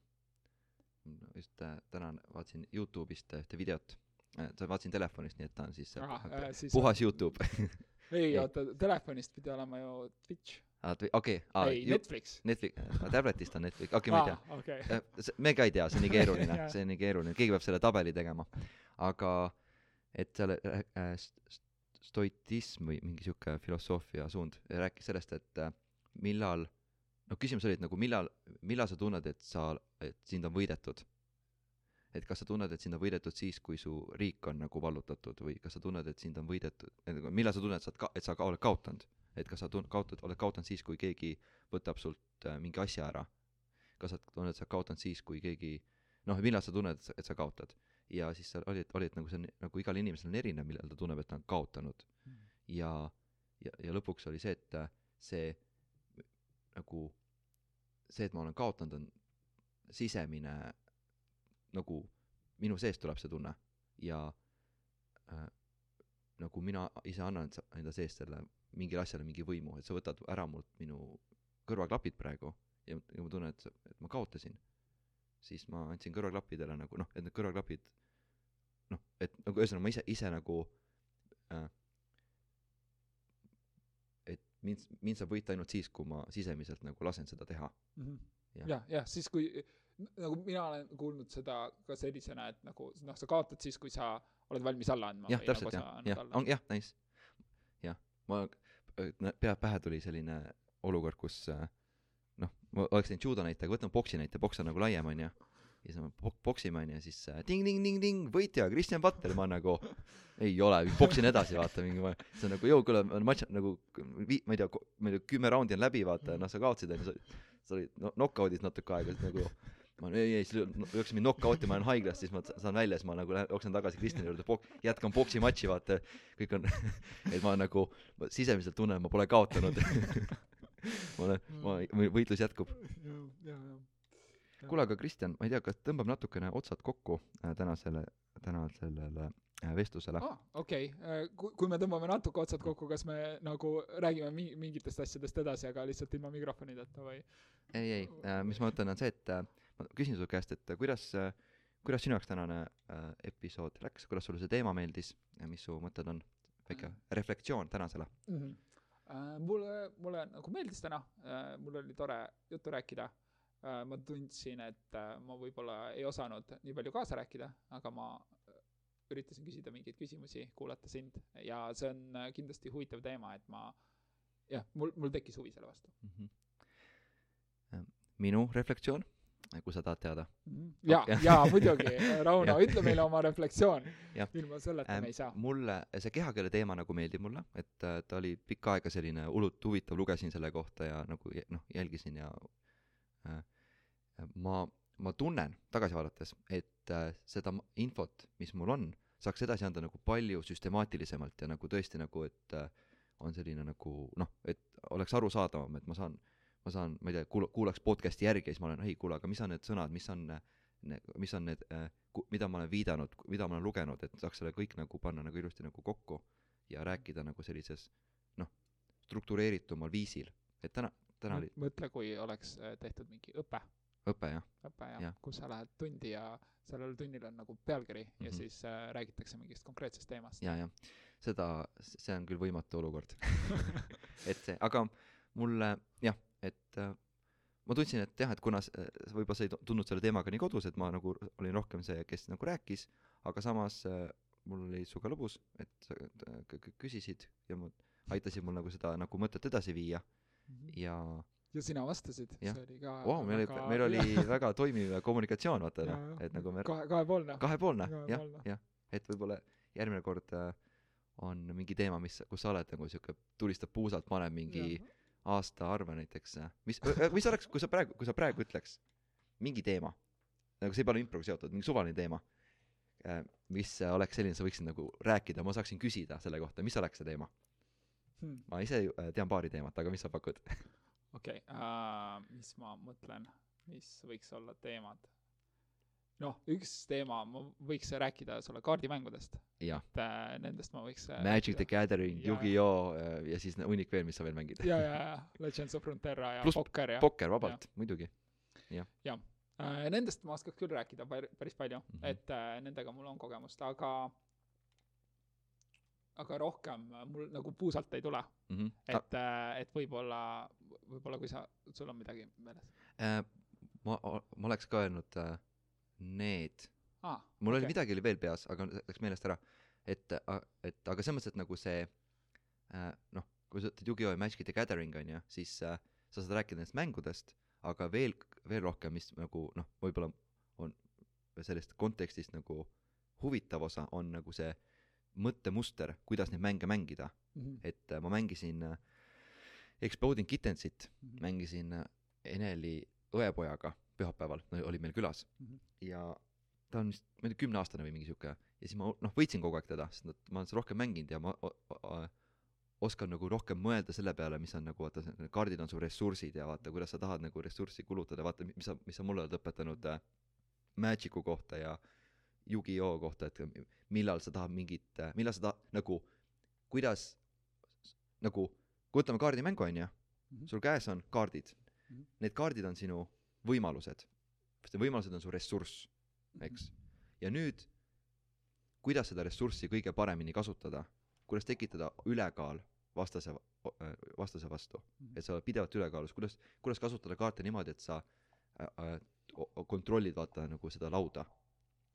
just äh, täna vaatasin Youtube'ist ühte videot äh,, vaatasin telefonist, nii et ta on siis äh, Ah, äh, siis puhas Youtube ei oota, telefonist pidi olema ju Twitch ah,. okei, ei, Netflix. Netflix, tabletist on Netflix, okei, ma ei tea. aa, okei. Äh, me ka ei tea, see on nii keeruline Jaa. see on nii keeruline, keegi peab selle tabeli tegema. aga et seal äh, äh, st- st- stoitism või mingi sihuke filosoofia suund rääkis sellest, et äh, millal, noh küsimus oli, et nagu millal, millal sa tunned, et sa, et sind on võidetud. et kas sa tunned, et sind on võidetud siis, kui su riik on nagu vallutatud või kas sa tunned, et sind on võidetud, millal sa tunned, et sa oled ka-, et sa ka oled kaotanud. et kas sa tun-, kaotad, oled kaotanud siis, kui keegi võtab sult äh, mingi asja ära kas sa tunned, et sa oled kaotanud siis, kui keegi noh, millal sa tunned, et sa, kaotad. ja siis seal oli, et oli, et nagu see on nagu igal inimesel on erinev, millal ta tunneb, et ta on kaotanud. ja, ja, ja lõpuks oli see, et äh, see nagu see, et ma olen kaotanud, on sisemine nagu minu seest tuleb see tunne. Ja äh, nagu mina ise annan enda seest selle mingile asjale mingi võimu, et sa võtad ära mult minu kõrvaklapid praegu ja, ja ma tunnen, et, et ma kaotasin, siis ma andsin kõrvaklappidele nagu noh, et need kõrvaklapid noh, et nagu ühesõnaga ma ise, ise nagu äh, mind, mind saab võita ainult siis, kui ma sisemiselt nagu lasen seda teha. Mhm. Jah. jah, jah, siis kui nagu mina olen kuulnud seda ka sellisena, et nagu noh, sa kaotad siis, kui sa oled valmis alla andma. jah, täpselt jah, jah, on jah, nice. jah, ma, pea pähe tuli selline olukord, kus noh, ma oleks teinud judo näite, aga võtame boksi näite, boks on nagu laiem, onju. Ja siis me boksime, onju, siis äh, ting-ting-ting-ting, võitja, Kristjan Patter, ma nagu ei ole, boksin edasi, vaata, mingi see on nagu, jõu, kuule, matš nagu vi-, ma ei tea, ma ei tea, kümme raundi on läbi, vaata, noh, sa kaotasid, onju, sa, olid no, knock-out'is natuke aega, siis nagu ma ei, ei, siis lööks mind knock-out'i, ma olen haiglas, siis ma saan välja, siis ma nagu lähen, jooksen tagasi Kristjani juurde, jätkan poksimatši, vaata, kõik on, et ma nagu ma sisemiselt tunnen, ma pole kaotanud. ma olen, ma, võitlus jätkub. ja, ja, ja. kuule, aga Kristjan, ma ei tea, kas tõmbab natukene otsad kokku äh, tänasele, tänasele äh, vestlusele? aa, okei, kui, kui me tõmbame natuke otsad kokku, kas me nagu räägime mi-, mingitest asjadest edasi, aga lihtsalt ilma mikrofonideta või? ei, ei, mis ma mõtlen, on see, et äh, ma küsin su käest, et äh, kuidas, kuidas sinu jaoks tänane äh, episood läks, kuidas sulle see teema meeldis ja mis su mõtted on? väike reflektsioon tänasele. mm. -hmm. mulle, mulle nagu meeldis täna, mul oli tore juttu rääkida. Ma tundsin, et äh, ma võib-olla ei osanud nii palju kaasa rääkida, aga ma äh, üritasin küsida mingeid küsimusi, kuulata sind ja see on äh, kindlasti huvitav teema, et ma jah, mul, mul tekkis huvi selle vastu. minu reflektsioon, kui sa tahad teada. ja Okei., ja muidugi, Rauno, ütle meile oma reflektsioon Jah.. ilma selleta Ähm, me ei saa. mulle see kehakeele teema nagu meeldib mulle, et äh, ta oli pikka aega selline hullult huvitav, lugesin selle kohta ja nagu noh, jälgisin ja äh, ma, ma tunnen tagasi vaadates, et äh, seda infot, mis mul on, saaks edasi anda nagu palju süstemaatilisemalt ja nagu tõesti nagu, et äh, on selline nagu noh, et oleks arusaadavam, et ma saan, ma saan, ma ei tea, kuula-, kuulaks podcast'i järgi ja siis ma olen, ei kuule, aga mis on need sõnad, mis on äh, mis on need äh,, mida ma olen viidanud, mida ma olen lugenud, et saaks selle kõik nagu panna nagu ilusti nagu kokku ja rääkida nagu sellises noh, struktureeritumal viisil. et täna, täna oli mõtle, kui oleks äh, tehtud mingi õpe, õpe jah, õpe jah ja., kus sa lähed tundi ja sellel tunnil on nagu pealkiri mm -hmm. ja Mhm. siis äh, räägitakse mingist konkreetsest teemast. ja, jah, seda, see on küll võimatu olukord. et see, aga mulle jah, et äh, ma tundsin, et jah, et kuna äh, võib-olla sa ei tu- tundnud selle teemaga nii kodus, et ma nagu olin rohkem see, kes nagu rääkis, aga samas äh, mul oli sinuga lõbus, et sa äh, küsisid ja ma aitasid mul nagu seda nagu mõtet edasi viia ja ja sina vastasid, see oli ka vau, meil oli, meil oli väga toimiv kommunikatsioon, vaata noh et nagu me kahe, kahepoolne. kahepoolne, jah, jah, et võib-olla järgmine kord äh, on mingi teema, mis, kus sa oled nagu siuke, tulistab puusalt, paneb mingi aastaarve näiteks, mis, mis oleks, kui sa praegu, kui sa praegu ütleks mingi teema, nagu see ei pea olema improga seotud, mingi suvaline teema, mis äh, oleks selline, sa võiksid nagu rääkida, ma saaksin küsida selle kohta, mis oleks see teema? Hmm, ma ise äh, tean paari teemat, aga mis sa pakud? okei, mis ma mõtlen, mis võiks olla teemad? noh, üks teema, ma võiks rääkida sulle kaardimängudest, jah, et äh, nendest ma võiks äh, Magic the Gathering. Yu-Gi-Oh äh, ja siis hunnik veel, mis sa veel mängid. ja, ja, ja Legends of Frontera ja Pluss Pokker ja pokker vabalt, muidugi. äh, nendest ma oskaks küll rääkida pär- päris palju mm. -hmm. et äh, nendega mul on kogemust, aga aga rohkem äh, mul nagu puusalt ei tule, Mhm. et äh, et võib-olla, võib-olla kui sa, sul on midagi meeles. Äh, ma, ma oleks ka öelnud äh, need, ah, mul okay. oli midagi oli veel peas, aga läks meelest ära, et, et aga selles mõttes, et nagu see äh, noh, kui sa ütled Yu-Gi-Oh! ja Magic the Gathering on ju, siis äh, sa saad rääkida nendest mängudest, aga veel, veel rohkem, mis nagu noh, võib-olla on sellest kontekstist nagu huvitav osa, on nagu see mõttemuster, kuidas neid mänge mängida, Mhm, et äh, ma mängisin äh, Exploding Kittensit, mhm, mängisin äh, Eneli õepojaga pühapäeval, oli meil külas. Mhm. ja ta on vist, ma ei tea, kümneaastane või mingi sihuke. Ja siis ma noh, võitsin kogu aeg teda, sest nad- ma olen seda rohkem mänginud ja ma o- o- oskad nagu rohkem mõelda selle peale, mis on nagu vaata, kaardid on su ressursid ja vaata, kuidas sa tahad nagu ressurssi kulutada, vaata, mis sa, mis sa mulle oled õpetanud äh, Magicu kohta ja Yugi-Oh! kohta, et millal sa tahad mingit, millal sa tahad nagu, kuidas nagu, kui võtame kaardimängu, on ju, Mhm. sul käes on kaardid. Mhm. need kaardid on sinu võimalused. Sest need võimalused on su ressurss eks. Ja nüüd kuidas seda ressurssi kõige paremini kasutada? Kuidas tekitada ülekaal vastase vastase vastu? Mhm. et sa oled pidevalt ülekaalus. Kuidas kuidas kasutada kaarte niimoodi et sa äh, äh, kontrollid vaata nagu seda lauda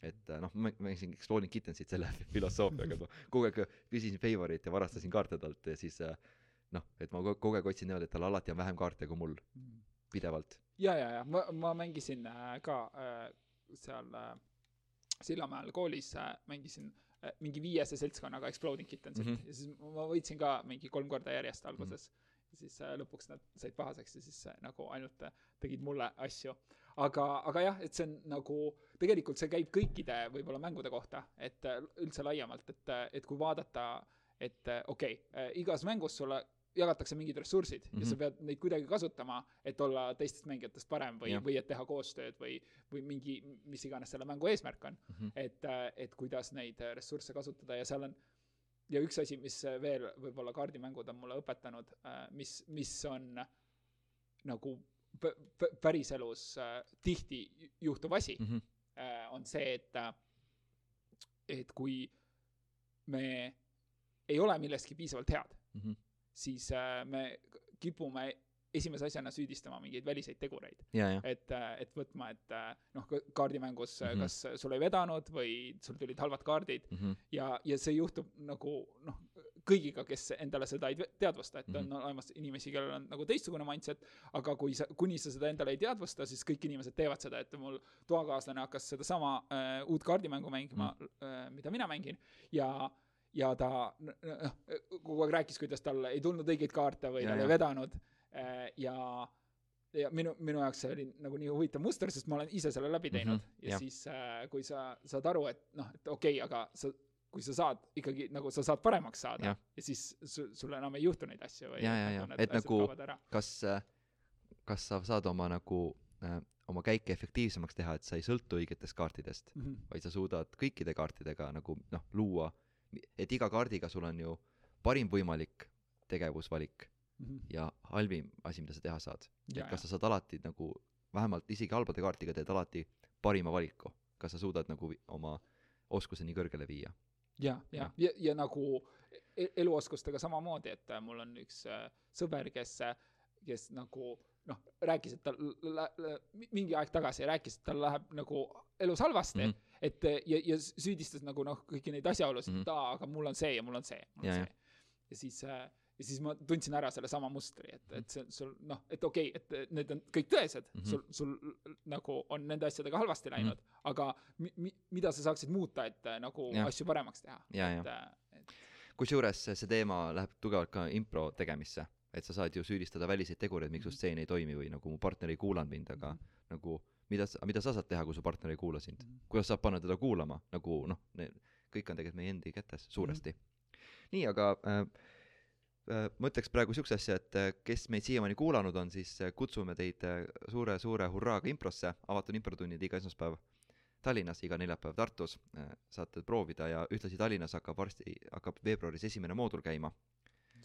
et äh, noh ma mängisin Exploding Kittensit selle filosoofiaga ma kogu aeg küsisin favorit ja varastasin kaarte talt ja siis äh, noh et ma kogu aeg otsin niimoodi et tal alati on vähem kaarte kui mul pidevalt ja, ja, ja ma, ma mängisin äh, ka seal Sillamäel koolis mängisin mingi viiese seltskonnaga Exploding Kittensit mm. -hmm. ja siis ma võitsin ka mingi kolm korda järjest alguses mm. -hmm. siis lõpuks nad said pahaseks ja siis nagu ainult tegid mulle asju. Aga, aga jah, et see on nagu, tegelikult see käib kõikide võib-olla mängude kohta, et äh, üldse laiemalt, et, äh, et kui vaadata, et äh, okei okay, igas mängus sulle jagatakse mingid ressursid mm -hmm. ja sa Mhm. pead neid kuidagi kasutama, et olla teistest mängijatest parem või või et teha koostööd või, või mingi, mis iganes selle mängu eesmärk on mm. -hmm. et, et kuidas neid ressursse kasutada ja seal on ja üks asi, mis veel võib-olla kaardimängud on mulle õpetanud, mis, mis on nagu päriselus äh, tihti ju- juhtuv asi mm, -hmm. äh, on see, et, et kui me ei ole milleski piisavalt head, Mm -hmm. siis äh, me kipume esimese asjana süüdistama mingeid väliseid tegureid. et, et võtma, et äh, noh, kaardimängus mm. -hmm. kas sul ei vedanud või sul tulid halvad kaardid mm -hmm. ja, ja see juhtub nagu noh, kõigiga, kes endale seda ei te- teadvusta, et mm -hmm. Mhm. on olemas inimesi, kellel on nagu teistsugune mindset, aga kui sa, kuni sa seda endale ei teadvusta, siis kõik inimesed teevad seda, et mul toakaaslane hakkas sedasama äh, uut kaardimängu mängima mm, -hmm. äh, mida mina mängin ja ja ta noh, kogu aeg rääkis, kuidas tal ei tulnud õigeid kaarte või Ja, tal ja. ei vedanud äh, ja ja minu, minu jaoks see oli nagu nii huvitav muster, sest ma olen ise selle läbi teinud mm Mhm, -hmm, ja jah. siis äh, kui sa saad aru, et noh, et okei okay,, aga sa, kui sa saad ikkagi nagu sa saad paremaks saada ja, ja siis sul, sul enam ei juhtu neid asju või Ja, ja, ja. Et nagu- kaovad ära. kas, kas sa saad oma nagu äh, oma käike efektiivsemaks teha, et sa ei sõltu õigetest kaartidest, mm. -hmm. vaid sa suudad kõikide kaartidega nagu noh, luua, et iga kaardiga sul on ju parim võimalik tegevusvalik Mm -hmm. ja halvim asi, mida sa teha saad. Et kas sa saad alati nagu, vähemalt isegi halbade kaartidega teed alati parima valiku, kas sa suudad nagu oma oskuse nii kõrgele viia. ja, ja Jah., ja, ja nagu e- eluoskustega samamoodi, et äh, mul on üks äh, sõber, kes, kes nagu noh, rääkis, et tal mingi aeg tagasi rääkis, et tal läheb nagu elus halvasti mm, Mhm. -hmm. et ja, ja süüdistas nagu noh, kõiki neid asjaolusid mm, Mhm. -hmm. et aa, aga mul on see ja mul on see, mul on Ja, ja. see. ja siis äh, ja siis ma tundsin ära sellesama mustri, et, et see sul noh, et okei okay,, et need on kõik tõesed mm, Mhm. -hmm. sul, sul nagu on nende asjadega halvasti läinud mm, -hmm. aga mi, mi, mida sa saaksid muuta, et äh, nagu Jah. asju paremaks teha. Ja, et ja., et kusjuures see teema läheb tugevalt ka impro tegemisse, et sa saad ju süüdistada väliseid tegureid, miks su Mhm. stseen ei toimi või nagu mu partner ei kuulanud mind, aga Mhm. nagu mida sa, mida sa saad teha, kui su partner ei kuula sind Mhm. kuidas saab panna teda kuulama, nagu noh, kõik on tegelikult meie endi kätes suuresti mm. -hmm. nii, aga äh, äh, ma ütleks praegu siukse asja, et äh, kes meid siiamaani kuulanud on, siis äh, kutsume teid äh, suure-suure hurraaga improsse, avatud improtunnid iga esmaspäev Tallinnas, iga neljapäev Tartus. Äh, saate proovida ja ühtlasi Tallinnas hakkab varsti, hakkab veebruaris esimene moodul käima.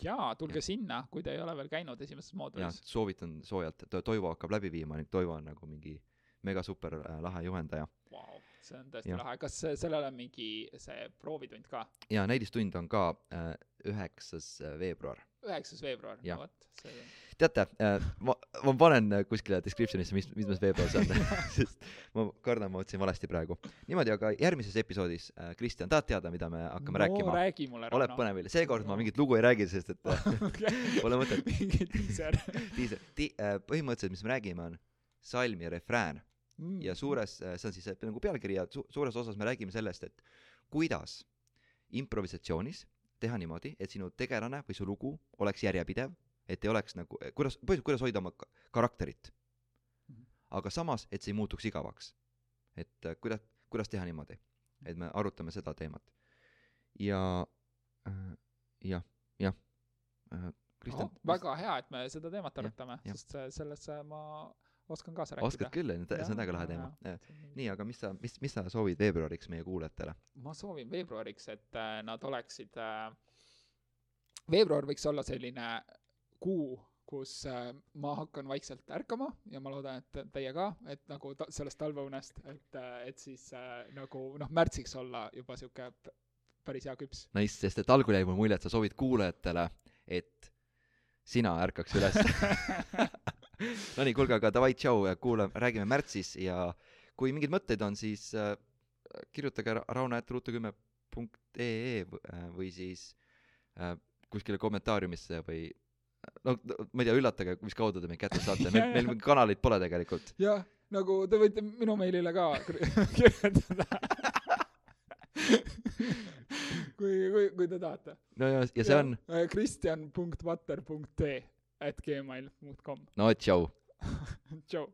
Jaa, tulge Ja. sinna, kui te ei ole veel käinud esimeses moodulis. soovitan soojalt, Toivo hakkab läbi viima ning Toivo on nagu mingi mega super äh, lahe juhendaja. Vau, see on tõesti lahe, kas sellel on mingi see proovitund ka? ja näidistund on ka äh, üheksas äh, veebruar. Üheksas veebruar, no vot, see teate äh,, ma, ma panen äh, kuskile description'isse, mis, mis mes veebruar see on. Sest ma kardan, ma otsin valesti praegu. niimoodi, aga järgmises episoodis äh,, Kristjan, tahad teada, mida me hakkame no, rääkima? räägi mulle, oled põnevil, seekord ma mingit lugu ei räägi, sest et äh, pole mõtet. mingi diiser ti-, põhimõtteliselt, mis me räägime, on salm ja refrään mm. ja suures, see on siis äh, nagu pealkiri ja su-, suures osas me räägime sellest, et kuidas improvisatsioonis teha niimoodi, et sinu tegelane või su lugu oleks järjepidev, et ei oleks nagu, kuidas, põhimõtteliselt kuidas hoida oma ka- karakterit Mhm.. aga samas, et see ei muutuks igavaks. et äh, kuidas, kuidas teha niimoodi, et me arutame seda teemat. ja äh, jah, jah, äh, Kristjan oh,, väga hea, et me seda teemat arutame, sest sellesse ma oskan kaasa rääkida. oskad küll, see on väga lahe teema. nii. aga mis sa, mis, mis sa soovid veebruariks meie kuulajatele? ma soovin veebruariks, et äh, nad oleksid äh,, veebruar võiks olla selline kuu, kus äh, ma hakkan vaikselt ärkama ja ma loodan, et teie ka, et nagu ta, sellest talveunest, et, et siis nagu noh, märtsiks olla juba sihuke päris hea küps. Nice, sest et algul jäi mul mulje, et sa soovid kuulajatele, et sina ärkaks üles. Nonii, kuulge, aga davai, tšau, kuulame, räägime märtsis ja kui mingeid mõtteid on, siis äh, kirjutage ra- rauno.ruutukümme.ee v- äh, või siis äh, kuskile kommentaariumisse või no ma ei tea, üllatage, mis kaudu te meid kätte saate, meil, meil kanaleid pole tegelikult. jah, nagu te võite minu meilile ka kir- kirjutada. kui, kui, kui te tahate. no ja, ja see on, kristjan.vatter.ee at gmail.com. no tšau. tšau.